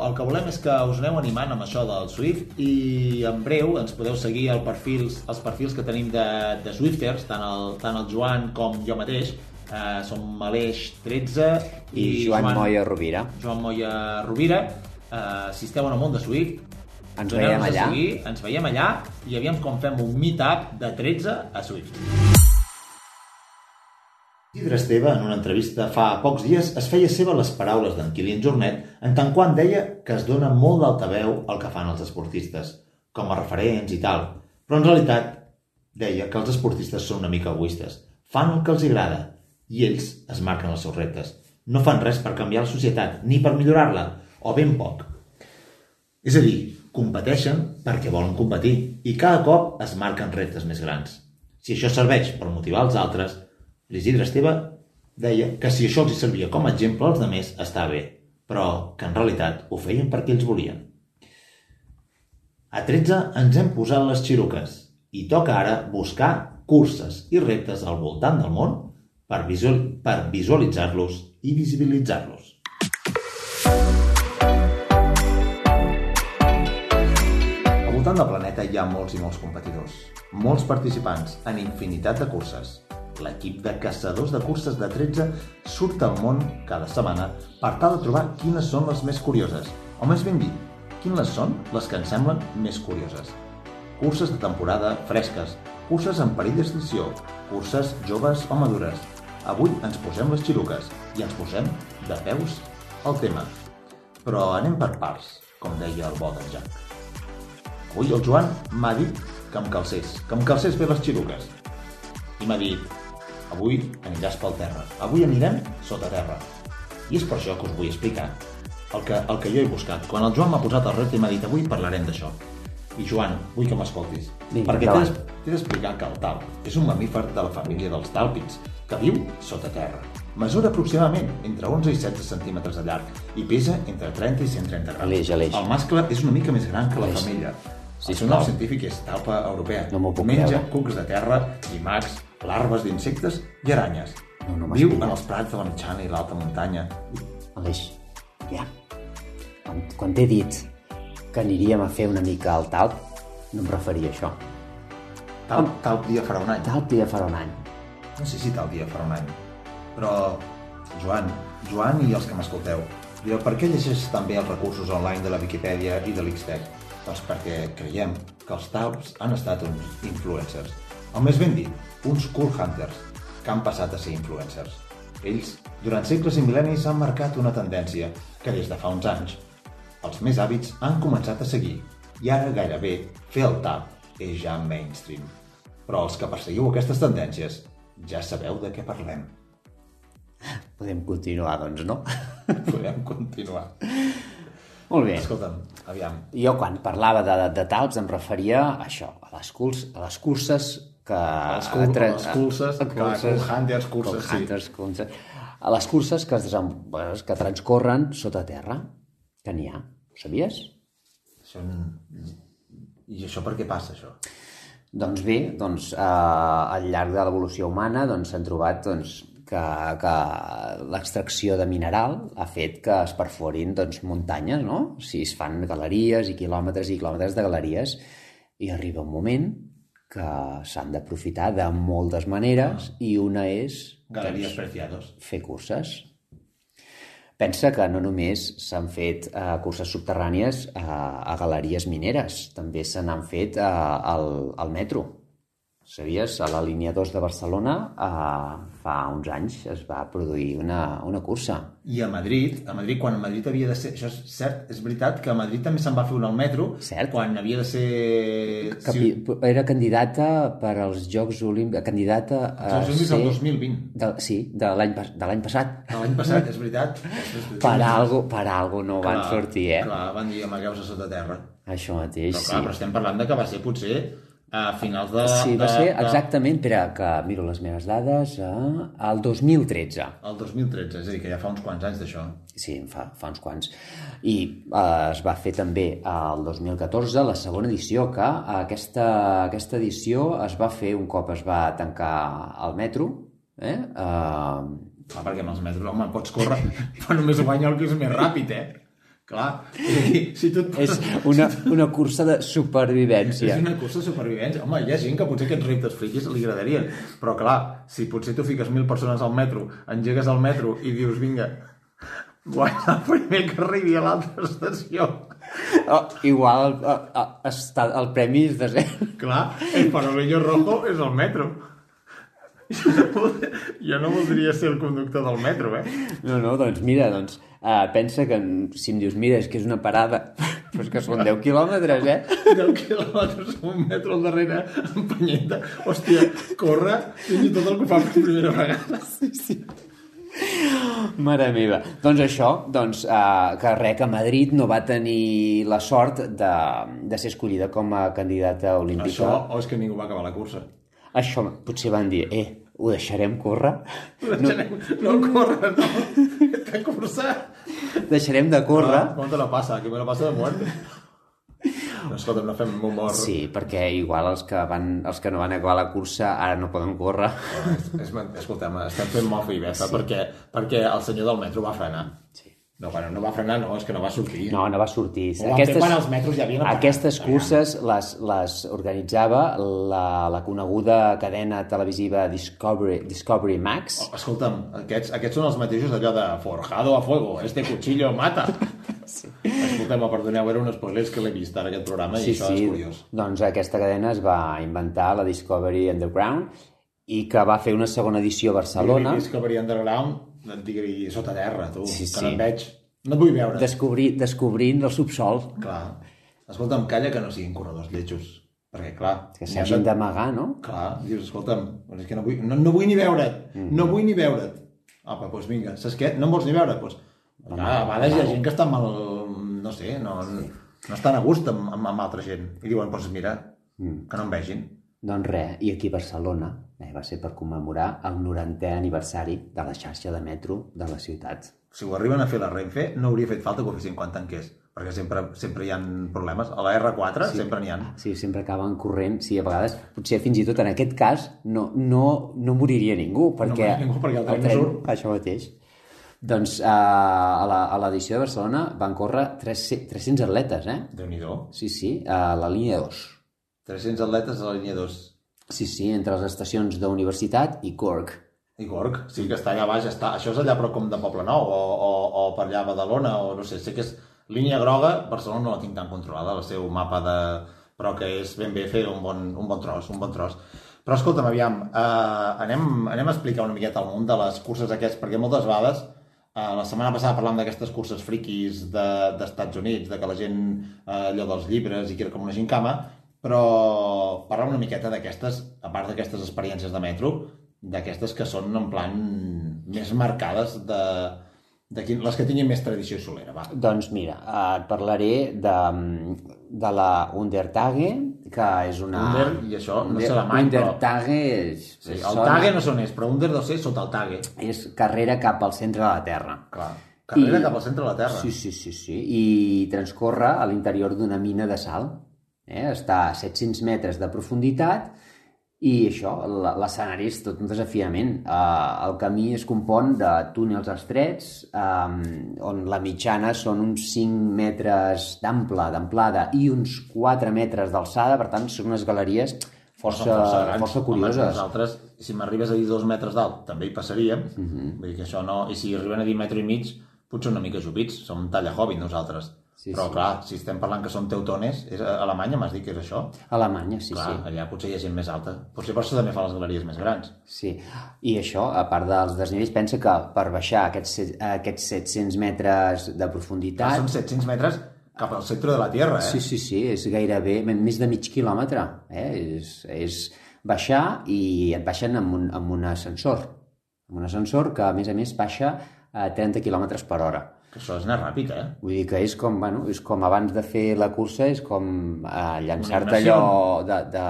el que volem és que us aneu animant amb això del Swift i en breu ens podeu seguir el perfils, els perfils que tenim de, de Swifters, tant el, tant el Joan com jo mateix, eh, som Aleix 13 I, Joan, Moya Rovira. Joan Moya Rovira. Eh, si esteu en el món de Swift, Ens veiem allà. Seguir, ens veiem allà i aviam com fem un meetup de 13 a Swift. Isidre Esteve, en una entrevista fa pocs dies, es feia seva les paraules d'en Kilian Jornet en tant quan deia que es dona molt d'altaveu al que fan els esportistes, com a referents i tal. Però en realitat deia que els esportistes són una mica egoistes. Fan el que els agrada i ells es marquen els seus reptes. No fan res per canviar la societat, ni per millorar-la, o ben poc. És a dir, competeixen perquè volen competir i cada cop es marquen reptes més grans. Si això serveix per motivar els altres, l'Isidre Esteve deia que si això els servia com a exemple als demés està bé, però que en realitat ho feien perquè ells volien. A 13 ens hem posat les xiruques i toca ara buscar curses i reptes al voltant del món per, visual, per visualitzar-los i visibilitzar-los. Al voltant del planeta hi ha molts i molts competidors, molts participants en infinitat de curses. L'equip de caçadors de curses de 13 surt al món cada setmana per tal de trobar quines són les més curioses, o més ben dit, quines són les que ens semblen més curioses. Curses de temporada fresques, curses en perill d'extinció, curses joves o madures. Avui ens posem les xiruques i ens posem de peus al tema. Però anem per parts, com deia el bo d'en Jack. Avui el Joan m'ha dit que em calcés, que em calcés bé les xiruques. I m'ha dit, avui aniràs pel terra, avui anirem sota terra. I és per això que us vull explicar el que, el que jo he buscat. Quan el Joan m'ha posat el repte i m'ha dit, avui parlarem d'això. I Joan, vull que m'escoltis. Perquè t'he d'explicar que el talp és un mamífer de la família dels tàlpids. que viu sota terra. Mesura aproximadament entre 11 i 16 centímetres de llarg i pesa entre 30 i 130 grams. Aleix, Aleix. El mascle és una mica més gran que la Aleix. femella. Sí, el seu nom científic és talpa europea. No Menja creure. cucs de terra, llimacs, larves d'insectes i aranyes. No, no Viu en els prats de la mitjana i l'alta muntanya. Aleix, ja. Quan, quan t'he dit que aniríem a fer una mica al talp, no em referia a això. Tal, tal dia farà un any. Talp ja farà un any. No sé si tal dia farà un any. Però, Joan, Joan i els que m'escolteu, per què llegeix tan bé els recursos online de la Viquipèdia i de l'Xtec? Doncs perquè creiem que els talps han estat uns influencers. O més ben dit, uns cool hunters, que han passat a ser influencers. Ells, durant segles i mil·lennis, han marcat una tendència que des de fa uns anys els més hàbits han començat a seguir i ara gairebé fer el tap és ja mainstream. Però els que perseguiu aquestes tendències ja sabeu de què parlem. Podem continuar, doncs, no? Podem continuar. Molt bé. Escolta'm, aviam. Jo quan parlava de, de talps em referia a això, a les, curs, a les curses que... Les cul- les curses, a clar, cool hunters, curses, sí. hunters, curses. A les curses que, es desem... que transcorren sota terra, que n'hi ha, ho sabies? Això... I això per què passa, això? Doncs bé, doncs, eh, al llarg de l'evolució humana doncs, s'han trobat doncs, que, que l'extracció de mineral ha fet que es perforin doncs, muntanyes, no? O sigui, es fan galeries i quilòmetres i quilòmetres de galeries i arriba un moment que s'han d'aprofitar de moltes maneres i una és Galeries preciados. fer curses. Pensa que no només s'han fet eh, curses subterrànies a, a galeries mineres, també se n'han fet eh, al, al metro. Sabies? A la línia 2 de Barcelona eh, fa uns anys es va produir una, una cursa. I a Madrid, a Madrid, quan a Madrid havia de ser... Això és cert, és veritat que a Madrid també se'n va fer un al metro, Cert. quan havia de ser... Capi... Era candidata per als Jocs Olímpics, candidata a Els Olímpics ser... del 2020. De, sí, de l'any de l'any passat. De L'any passat, és veritat. Per algo, per algo no van sortir, eh? Clar, van dir amagueu-se sota terra. Això mateix, Però clar, sí. però estem parlant de que va ser potser a finals de... Sí, va de, ser exactament, espera, que miro les meves dades, eh, el 2013. El 2013, és a dir, que ja fa uns quants anys d'això. Sí, fa, fa uns quants. I eh, es va fer també el 2014 la segona edició, que aquesta, aquesta edició es va fer un cop es va tancar el metro, eh? eh Clar, perquè amb els metres, home, pots córrer, però només guanya el que és més ràpid, eh? Clar, si tu és una, una cursa de supervivència. És una cursa de supervivència. Home, hi ha gent que potser aquests reptes friquis li agradarien, però clar, si potser tu fiques mil persones al metro, engegues al metro i dius, vinga, guanya el primer que arribi a l'altra estació. Oh, igual eh, eh, està, el premi és de zero. Clar, el farolillo rojo és el metro. Jo no, voldria, ser el conductor del metro, eh? No, no, doncs mira, doncs, uh, pensa que si em dius, mira, és que és una parada, però és que són 10 quilòmetres, eh? 10 quilòmetres, un metro al darrere, empenyenta. Hòstia, corre, fins i tot el que fa per primera vegada. Sí, sí. Mare meva. Doncs això, doncs, uh, que res, que Madrid no va tenir la sort de, de ser escollida com a candidata olímpica. Això, o és que ningú va acabar la cursa? Això potser van dir, eh, ho deixarem córrer? No, no corre, no. Que cursa. Deixarem de córrer? Ah, com te la passa? Que me la passa de muerte. No, escolta, no fem humor. Sí, perquè igual els que, van, els que no van acabar la cursa ara no poden córrer. És, és, escolta'm, estem fent mofa i befa sí. perquè, perquè el senyor del metro va frenar. Sí. No, bueno, no va frenar, no, és que no va sortir. No, no va sortir. Van fer quan els metros ja havien aquestes curses les, les organitzava la, la coneguda cadena televisiva Discovery, Discovery Max. Escolta'm, aquests, aquests són els mateixos d'allò de forjado a fuego, este cuchillo mata. sí. Escolta'm, perdoneu, era un spoiler que l'he vist ara aquest programa i això és curiós. Doncs aquesta cadena es va inventar, la Discovery Underground, i que va fer una segona edició a Barcelona. Discovery Underground, et digui sota terra, tu, Sí, que sí. no et veig. No et vull veure. Descobrir, descobrint el subsol. Clar. Escolta'm, calla que no siguin corredors lletjos. Perquè, clar... Que n'hi ha s'hagin d'amagar, no? Clar, dius, escolta'm, és que no vull, no, no vull ni veure't, Mhm. no vull ni veure't. Apa, doncs vinga, saps què? No em vols ni veure? Doncs, clar, a vegades hi ha gent que està mal, no sé, no, no estan a gust amb, amb, amb altra gent. I diuen, doncs mira, Mm. que no em vegin. Doncs res, i aquí a Barcelona eh, va ser per commemorar el 90è aniversari de la xarxa de metro de la ciutat. Si ho arriben a fer la Renfe, no hauria fet falta que ho fessin quan tanqués, perquè sempre, sempre hi ha problemes. A la R4 sí. sempre n'hi ha. Sí, sempre acaben corrent. Sí, a vegades, potser fins i tot en aquest cas, no, no, no moriria ningú, perquè, moriria ningú, perquè el tren no surt. Això mateix. Doncs uh, a la- a l'edició de Barcelona van córrer 300, 300 atletes, eh? déu nhi Sí, sí, a la línia 2. 300 atletes a la línia 2. Sí, sí, entre les estacions d'Universitat i Cork. I Gorg, sí que està allà baix, està... això és allà però com de Poble Nou, o, o, o per allà a Badalona, o no sé, sé que és línia groga, Barcelona no la tinc tan controlada, el seu mapa de... però que és ben bé fer un bon, un bon tros, un bon tros. Però escolta'm, aviam, eh, anem, anem a explicar una miqueta el munt de les curses aquests, perquè moltes vegades, eh, la setmana passada parlàvem d'aquestes curses friquis de- d'Estats de, Units, de que la gent, eh, allò dels llibres, i que era com una gincama, però parla una miqueta d'aquestes, a part d'aquestes experiències de metro, d'aquestes que són en plan més marcades de, de quin, les que tinguin més tradició solera, va. Doncs mira, eh, et parlaré de, de la Undertage, que és una... Under, i això, no sé alemany, però- Undertage és... Sí, el sona- Tage no sé on és, però Under deu ser sota el Tage. És carrera cap al centre de la Terra. Clar. Carrera I- cap al centre de la Terra. Sí, sí, sí, sí. I transcorre a l'interior d'una mina de sal. Eh? Està a 700 metres de profunditat i això, l'escenari és tot un desafiament. Uh, el camí es compon de túnels estrets, um, on la mitjana són uns 5 metres d'ample, d'amplada, i uns 4 metres d'alçada, per tant, són unes galeries força, força, grans. força Home, curioses. nosaltres, si m'arribes a dir dos metres d'alt, també hi passaríem. Mhm. Vull dir que això no... I si arriben a dir metro i mig, potser una mica jupits. Som talla hobbit, nosaltres. Sí, Però, sí. clar, si estem parlant que són teutones, és a Alemanya, m'has dit que és això? Alemanya, sí, clar, sí. allà potser hi ha gent més alta. Potser per això també fa les galeries més grans. Sí, i això, a part dels desnivells, pensa que per baixar aquests, aquests 700 metres de Clar, profunditat... són 700 metres cap al centre de la Terra, eh? Sí, sí, sí, és gairebé més de mig quilòmetre. Eh? És, és baixar i et baixen amb un, amb un ascensor. Amb un ascensor que, a més a més, baixa a 30 km per hora. Que això és anar ràpid, eh? Vull dir que és com, bueno, és com abans de fer la cursa, és com eh, llançar-te allò de, de,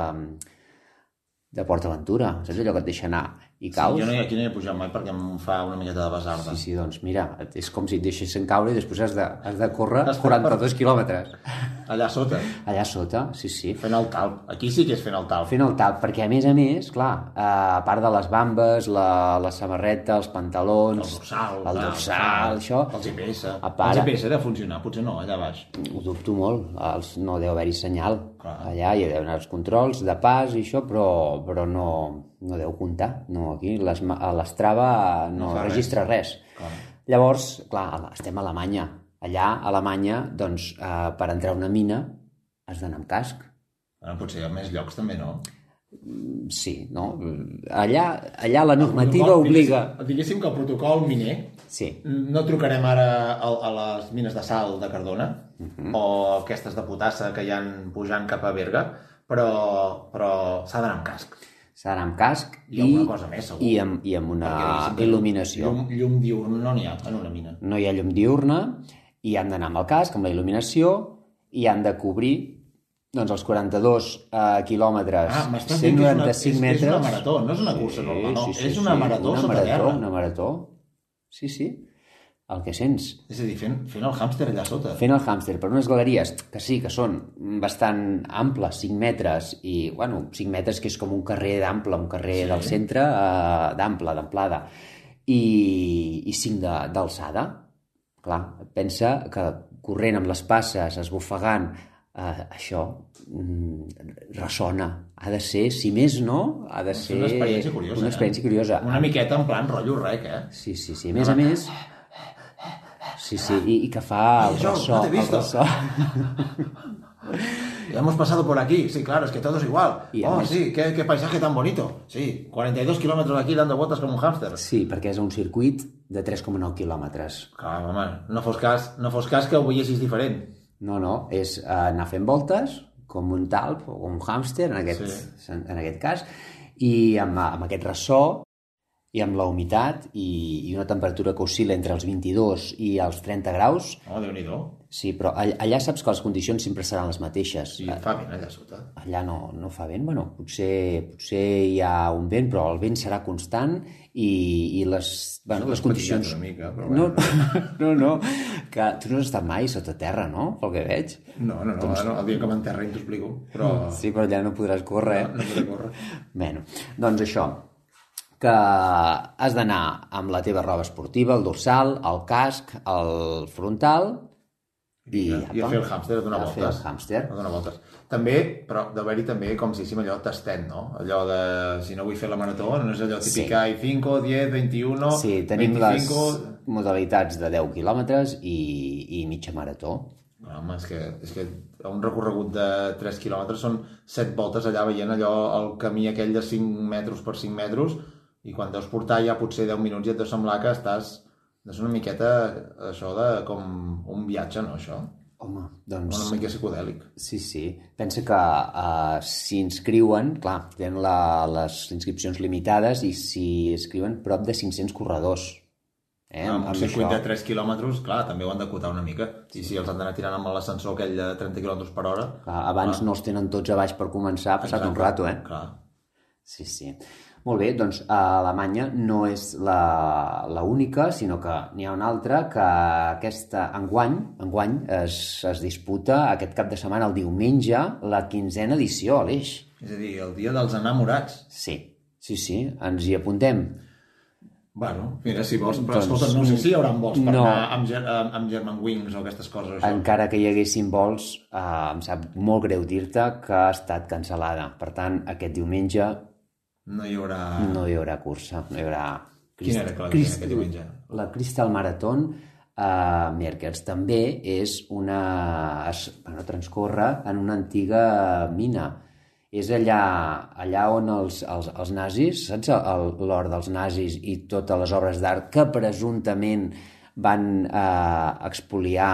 de PortAventura, saps allò que et deixa anar i caus? Sí, jo no aquí no hi he pujat mai perquè em fa una miqueta de basarda. Sí, sí, doncs mira, és com si et deixessin caure i després has de, has de córrer Has fet 42 quilòmetres. Allà sota, Allà sota, sí, sí. fent el talp. Aquí sí que és fent el talp. Fent el tap, perquè a més a més, clar, eh, a part de les bambes, la, la samarreta, els pantalons... El dorsal, el dorsal, tal, això... El GPS. A part- El GPS ha de funcionar, potser no, allà baix. Ho dubto molt, els, no deu haver-hi senyal. Clar. Allà hi ha els controls de pas i això, però, però no, no deu comptar. No, aquí les, ma- a l'Strava no, No registra res. Clar. Llavors, clar, estem a Alemanya. Allà, a Alemanya, doncs, eh, per entrar a una mina has d'anar amb casc. Bueno, potser hi ha més llocs també, no? Sí, no? Allà, allà la normativa Protocol, obliga... Diguéssim, diguéssim que el protocol miner Sí, no trucarem ara a, a les mines de sal de Cardona Mhm. o aquestes de potassa que hi han pujant cap a Berga, però, però s'ha d'anar amb casc. D'anar amb casc I alguna cosa més, segur. i amb, i amb una Perquè il·luminació. Llum, llum diurn no n'hi ha en una mina. No hi ha llum diurna i han d'anar amb el casc, amb la il·luminació i han de cobrir doncs, els 42 eh, quilòmetres, Ah, m'estàs dient que és una, 195 és, és metres... una marató, no és una cursa normal, no. és una marató una sota marató, terra. Una marató, sí, sí, el que sents. És a dir, fent, fent el hàmster allà sota. Fent el hàmster per unes galeries que sí, que són bastant amples, 5 metres, i, bueno, 5 metres que és com un carrer d'ample, un carrer Sí. del centre eh, d'ample, d'amplada, i, i 5 de- d'alçada. Clar, pensa que corrent amb les passes, esbufegant, eh, això mm, ressona. Ha de ser, si més no, ha de És ser una experiència curiosa. una experiència eh? curiosa. Una miqueta en plan rotllo rec, eh? Sí, sí, sí. A més a més... Sí, sí, i, i que fa el Ay, yo, ressò. no el ressò. Ya hemos pasado por aquí, sí, claro, es que todo es igual. Y oh, además- sí, qué, qué paisaje tan bonito. Sí, 42 kilómetros aquí dando vueltas como un hámster. Sí, perquè és un circuit de 3,9 quilòmetres. Clar, home, no fos cas, no fos cas que ho veiessis diferent. No, no, és eh, anar fent voltes, com un talp o un hàmster, en aquest, Sí. en aquest cas, i amb, amb aquest ressò i amb la humitat i, i una temperatura que oscil·la entre els 22 i els 30 graus. Oh, Déu-n'hi-do. Sí, però all- allà saps que les condicions sempre seran les mateixes. Sí, fa vent allà sota. Allà no, no fa vent, bueno, potser, potser hi ha un vent, però el vent serà constant i, i les, bueno, les condicions... Una mica, però No, bueno. no, no, que tu no has estat mai sota terra, no? Pel que veig. No, no, no, no, el dia que m'enterrin t'ho explico, però... Sí, però allà no podràs córrer. No, no podré córrer. Bueno, doncs això, que has d'anar amb la teva roba esportiva, el dorsal, el casc, el frontal i, I, I a fer el hàmster a donar a voltes. fer el hàmster. A donar voltes. També, però d'haver-hi també, com si diguéssim, allò tastet, no? Allò de, si no vull fer la marató, no és allò típic, Sí. ai, 5, 10, 21, Sí, tenim 25... les modalitats de 10 quilòmetres i, i mitja marató. No, home, és que, és que un recorregut de 3 quilòmetres són 7 voltes allà veient allò, el camí aquell de 5 metres per 5 metres i quan deus portar ja potser 10 minuts ja et deu semblar que estàs... És una miqueta això de com un viatge, no, això? Home, doncs... Una mica psicodèlic. Sí, sí. Pensa que uh, si inscriuen, clar, tenen la, les inscripcions limitades i si inscriuen prop de 500 corredors. Eh, Eh, amb un circuit de 3 quilòmetres, clar, també ho han d'acotar una mica. I si els han d'anar tirant amb l'ascensor aquell de 30 quilòmetres per hora... Clar, abans no els tenen tots a baix per començar, ha passat un Exacte, rato, eh? Clar. Sí, sí. Molt bé, doncs a Alemanya no és la, la única, sinó que n'hi ha una altra que aquesta enguany, enguany es, es disputa aquest cap de setmana, el diumenge, la quinzena edició, Aleix. És a dir, el dia dels enamorats. Sí, sí, sí, ens hi apuntem. Bueno, mira, si vols... Però, Doncs, escolta, no sé si hi haurà vols per no. anar amb, amb, amb German Wings o aquestes coses, això. Encara que hi haguessin vols, eh, em sap molt greu dir-te que ha estat cancel·lada. Per tant, aquest diumenge No hi haurà... no hi haurà cursa, no hi haurà... Quina era que la Crist- aquest diumenge? La Crystal Marathon a Merkers també és una... Es, bueno, transcorre en una antiga mina. És allà, allà on els, els, els nazis, saps l'or dels nazis i totes les obres d'art que presumptament van eh, expoliar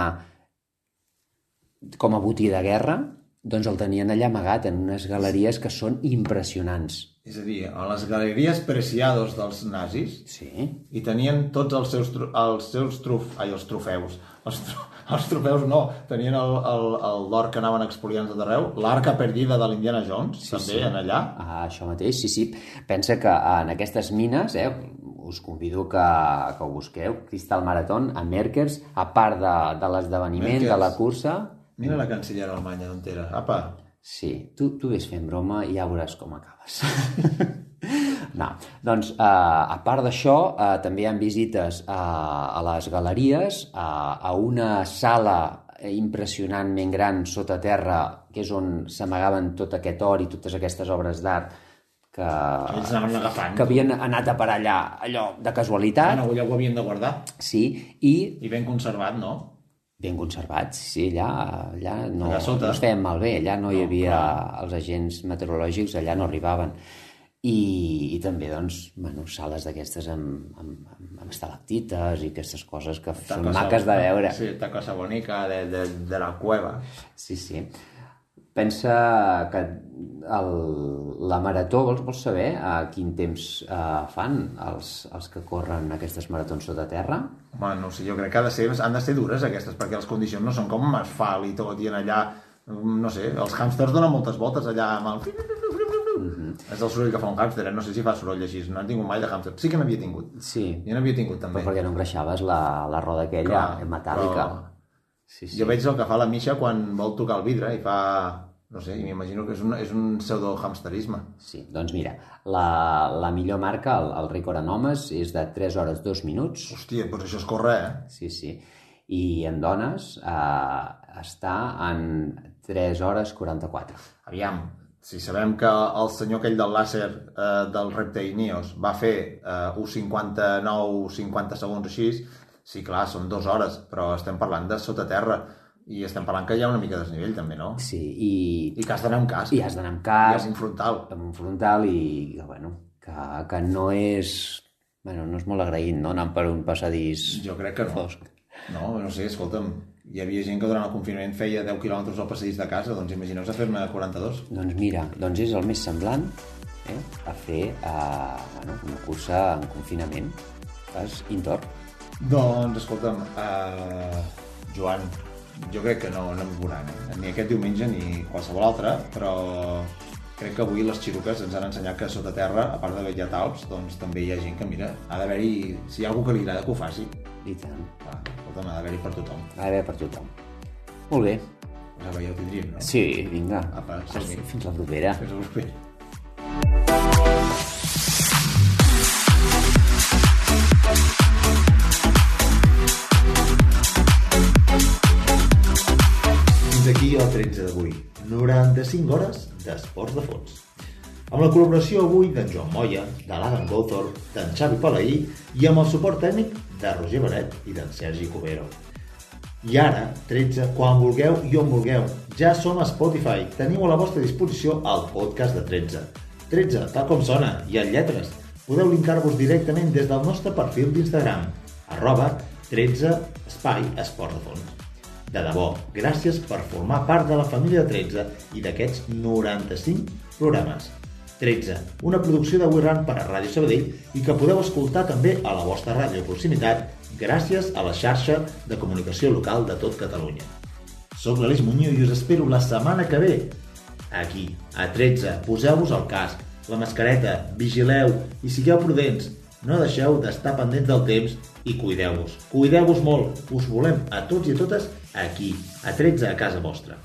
com a botí de guerra, doncs el tenien allà amagat en unes galeries que són impressionants. És a dir, a les galeries preciados dels nazis Sí, i tenien tots els seus, els seus truf... Ai, els trofeus. Els, tro... els trofeus no, tenien el, el, el l'or que anaven expoliant tot arreu, l'arca perdida de l'Indiana Jones, sí, també, sí. en allà. Ah, això mateix, sí, sí. Pensa que en aquestes mines, eh, us convido que, que ho busqueu, Crystal Marathon, a Merkers, a part de, de l'esdeveniment, de la cursa, Mira la cancellera alemanya d'on era. Apa, sí, tu, tu ves fent broma i ja veuràs com acabes. no, doncs, eh, a part d'això, eh, també hi ha visites a, a les galeries, a, a una sala impressionantment gran sota terra, que és on s'amagaven tot aquest or i totes aquestes obres d'art que, ells anaven agafant. que havien anat a parar allà, allò de casualitat, Bueno, allò ho havien de guardar. sí, i I ben conservat, no? Ben conservats, sí, allà, allà no, Allà sota. no es feien malbé, allà no hi No, havia clar. els agents meteorològics, allà no arribaven. I, i també, doncs, bueno, sales d'aquestes amb, amb, amb, amb estalactites i aquestes coses que són maques de veure. Sí, taca sabonica de, de, de la cueva. Sí, sí. Pensa que el, la marató, vols, vols saber a quin temps eh, fan els, els que corren aquestes maratons sota terra? Home, no sé, jo crec que ha de ser, han de ser dures aquestes, perquè les condicions no són com asfalt i tot, i en allà, no sé, els hàmsters donen moltes voltes allà amb el... És el soroll que fa un hàmster, eh? no sé si fa soroll així, no he tingut mai de hàmster. Sí que n'havia tingut. Sí, Jo n'havia tingut també. però perquè no engreixaves la, la roda aquella Clar, metàl·lica. però- Sí, sí. Jo veig el que fa la Misha quan vol tocar el vidre i fa... No sé, m'imagino que és un, és un pseudo-hamsterisme. Sí, doncs mira, la, la millor marca, el, el rècord en homes, és de 3 hores 2 minuts. Hòstia, doncs això és córrer, eh? Sí, sí. I en dones eh, està en 3 hores 44. Aviam, si sabem que el senyor aquell del làser eh, del repte Ineos va fer eh, uns 59-50 segons així, sí, clar, són dues hores, però estem parlant de sota terra i estem parlant que hi ha una mica de desnivell també, no? Sí, i, I que has d'anar amb casc. i has d'anar amb I cas, has un frontal. amb un frontal i, bueno, que, que no és... Bueno, no és molt agraït, no?, anant per un passadís Jo crec que no. fosc. No, no sé, escolta'm, hi havia gent que durant el confinament feia 10 quilòmetres al passadís de casa, doncs imagineu-vos a fer-ne 42. Doncs mira, doncs és el més semblant eh, a fer uh, bueno, una cursa en confinament. Fas indoor. Doncs, escolta'm, uh, Joan, jo crec que no, no m'hi veuran, eh? ni aquest diumenge ni qualsevol altre, però crec que avui les xiruques ens han ensenyat que sota terra, a part d'haver ha talps, doncs també hi ha gent que, mira, ha d'haver-hi, si hi ha algú que li agrada que ho faci, I tant. va, escolta'm, ha d'haver-hi per tothom. Ara per tothom. Molt bé. Pues ara ja ho tindríem, no? Sí, vinga. Apa. Fins la propera. Fins a proper. El 13 d'avui. 95 hores d'esports de fons. Amb la col·laboració avui d'en Joan Moya, de l'Adam Gothorpe, d'en Xavi Palaí i amb el suport tècnic de Roger Benet i d'en Sergi Cubero. I ara, 13, quan vulgueu i on vulgueu. Ja som a Spotify. Teniu a la vostra disposició el podcast de 13. 13, tal com sona, i en lletres. Podeu linkar-vos directament des del nostre perfil d'Instagram, arroba 13 espai esport de fons. De debò, gràcies per formar part de la família de 13 i d'aquests 95 programes. 13, una producció de We Run per a Ràdio Sabadell i que podeu escoltar també a la vostra ràdio proximitat gràcies a la xarxa de comunicació local de tot Catalunya. Soc l'Aleix Muñoz i us espero la setmana que ve. Aquí, a 13, poseu-vos el casc, la mascareta, vigileu i sigueu prudents. No deixeu d'estar pendents del temps i cuideu-vos. Cuideu-vos molt. Us volem a tots i a totes aquí, a 13 a casa vostra.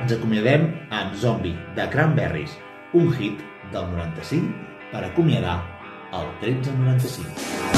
Ens acomiadem amb Zombie, de Cranberries, un hit del 95 per acomiadar el 1395.